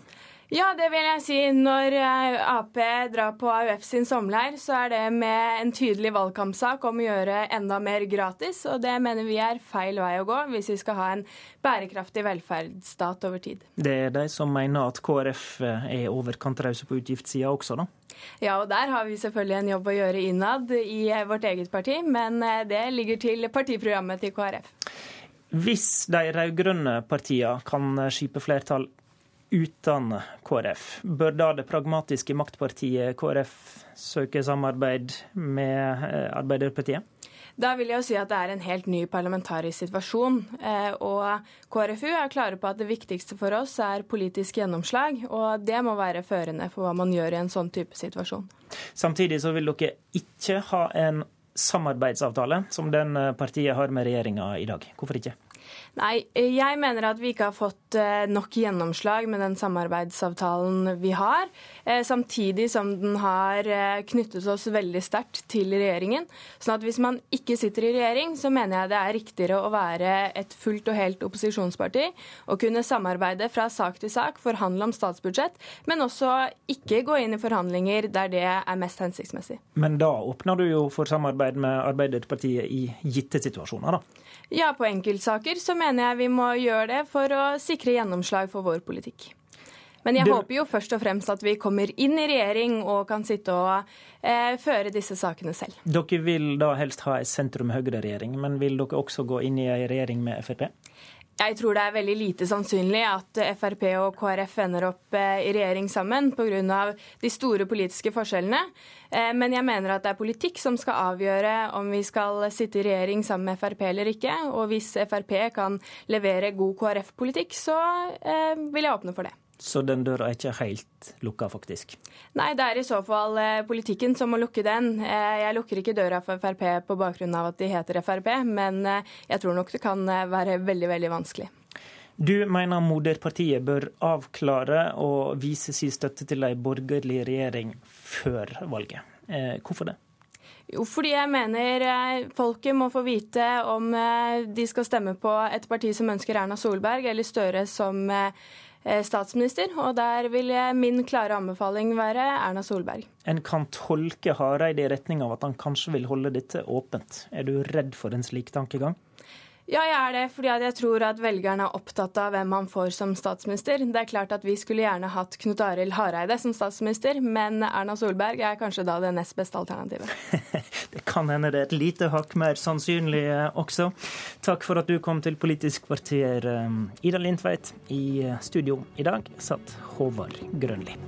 Ja, det vil jeg si. Når eh, Ap drar på AUF sin sommerleir, så er det med en tydelig valgkampsak om å gjøre enda mer gratis, og det mener vi er feil vei å gå hvis vi skal ha en bærekraftig velferdsstat over tid. Det er de som mener at KrF er i overkant rause på utgiftssida også, da? Ja, og der har vi selvfølgelig en jobb å gjøre innad i vårt eget parti, men eh, det ligger til partiprogrammet til KrF. Hvis de rød-grønne partiene kan skipe flertall uten KrF. Bør da det pragmatiske maktpartiet KrF søke samarbeid med eh, Arbeiderpartiet? Da vil jeg jo si at det er en helt ny parlamentarisk situasjon. Eh, og KrFU er klare på at det viktigste for oss er politisk gjennomslag. Og det må være førende for hva man gjør i en sånn type situasjon. Samtidig så vil dere ikke ha en samarbeidsavtale som den partiet har med regjeringa i dag. Hvorfor ikke? Nei, jeg mener at vi ikke har fått eh, nok gjennomslag med den samarbeidsavtalen vi har. Eh, samtidig som den har eh, knyttet oss veldig sterkt til regjeringen. Sånn at hvis man ikke sitter i regjering, så mener jeg det er riktigere å være et fullt og helt opposisjonsparti og kunne samarbeide fra sak til sak, forhandle om statsbudsjett, men også ikke gå inn i forhandlinger der det er mest hensiktsmessig. Men da åpner du jo for samarbeid med Arbeiderpartiet i gitte situasjoner, da? Ja, på enkeltsaker så mener jeg vi må gjøre det for å sikre gjennomslag for vår politikk. Men jeg det... håper jo først og fremst at vi kommer inn i regjering og kan sitte og eh, føre disse sakene selv. Dere vil da helst ha ei sentrum-høyre-regjering, men vil dere også gå inn i en regjering med Frp? Jeg tror det er veldig lite sannsynlig at Frp og KrF ender opp eh, i regjering sammen pga. de store politiske forskjellene. Eh, men jeg mener at det er politikk som skal avgjøre om vi skal sitte i regjering sammen med Frp eller ikke. Og hvis Frp kan levere god KrF-politikk, så eh, vil jeg åpne for det. Så den døra er ikke helt lukka, faktisk? Nei, det er i så fall politikken som må lukke den. Jeg lukker ikke døra for Frp på bakgrunn av at de heter Frp, men jeg tror nok det kan være veldig, veldig vanskelig. Du mener moderpartiet bør avklare og vise sin støtte til ei borgerlig regjering før valget. Hvorfor det? Jo, fordi jeg mener folket må få vite om de skal stemme på et parti som ønsker Erna Solberg eller Støre som statsminister. Og der vil min klare anbefaling være Erna Solberg. En kan tolke Hareide i retning av at han kanskje vil holde dette åpent. Er du redd for en slik tankegang? Ja, jeg er det, fordi jeg tror at velgerne er opptatt av hvem han får som statsminister. Det er klart at Vi skulle gjerne hatt Knut Arild Hareide som statsminister, men Erna Solberg er kanskje da det nest beste alternativet. det kan hende det er et lite hakk mer sannsynlig også. Takk for at du kom til Politisk kvarter, Ida Lindtveit. I studio i dag satt Håvard Grønli.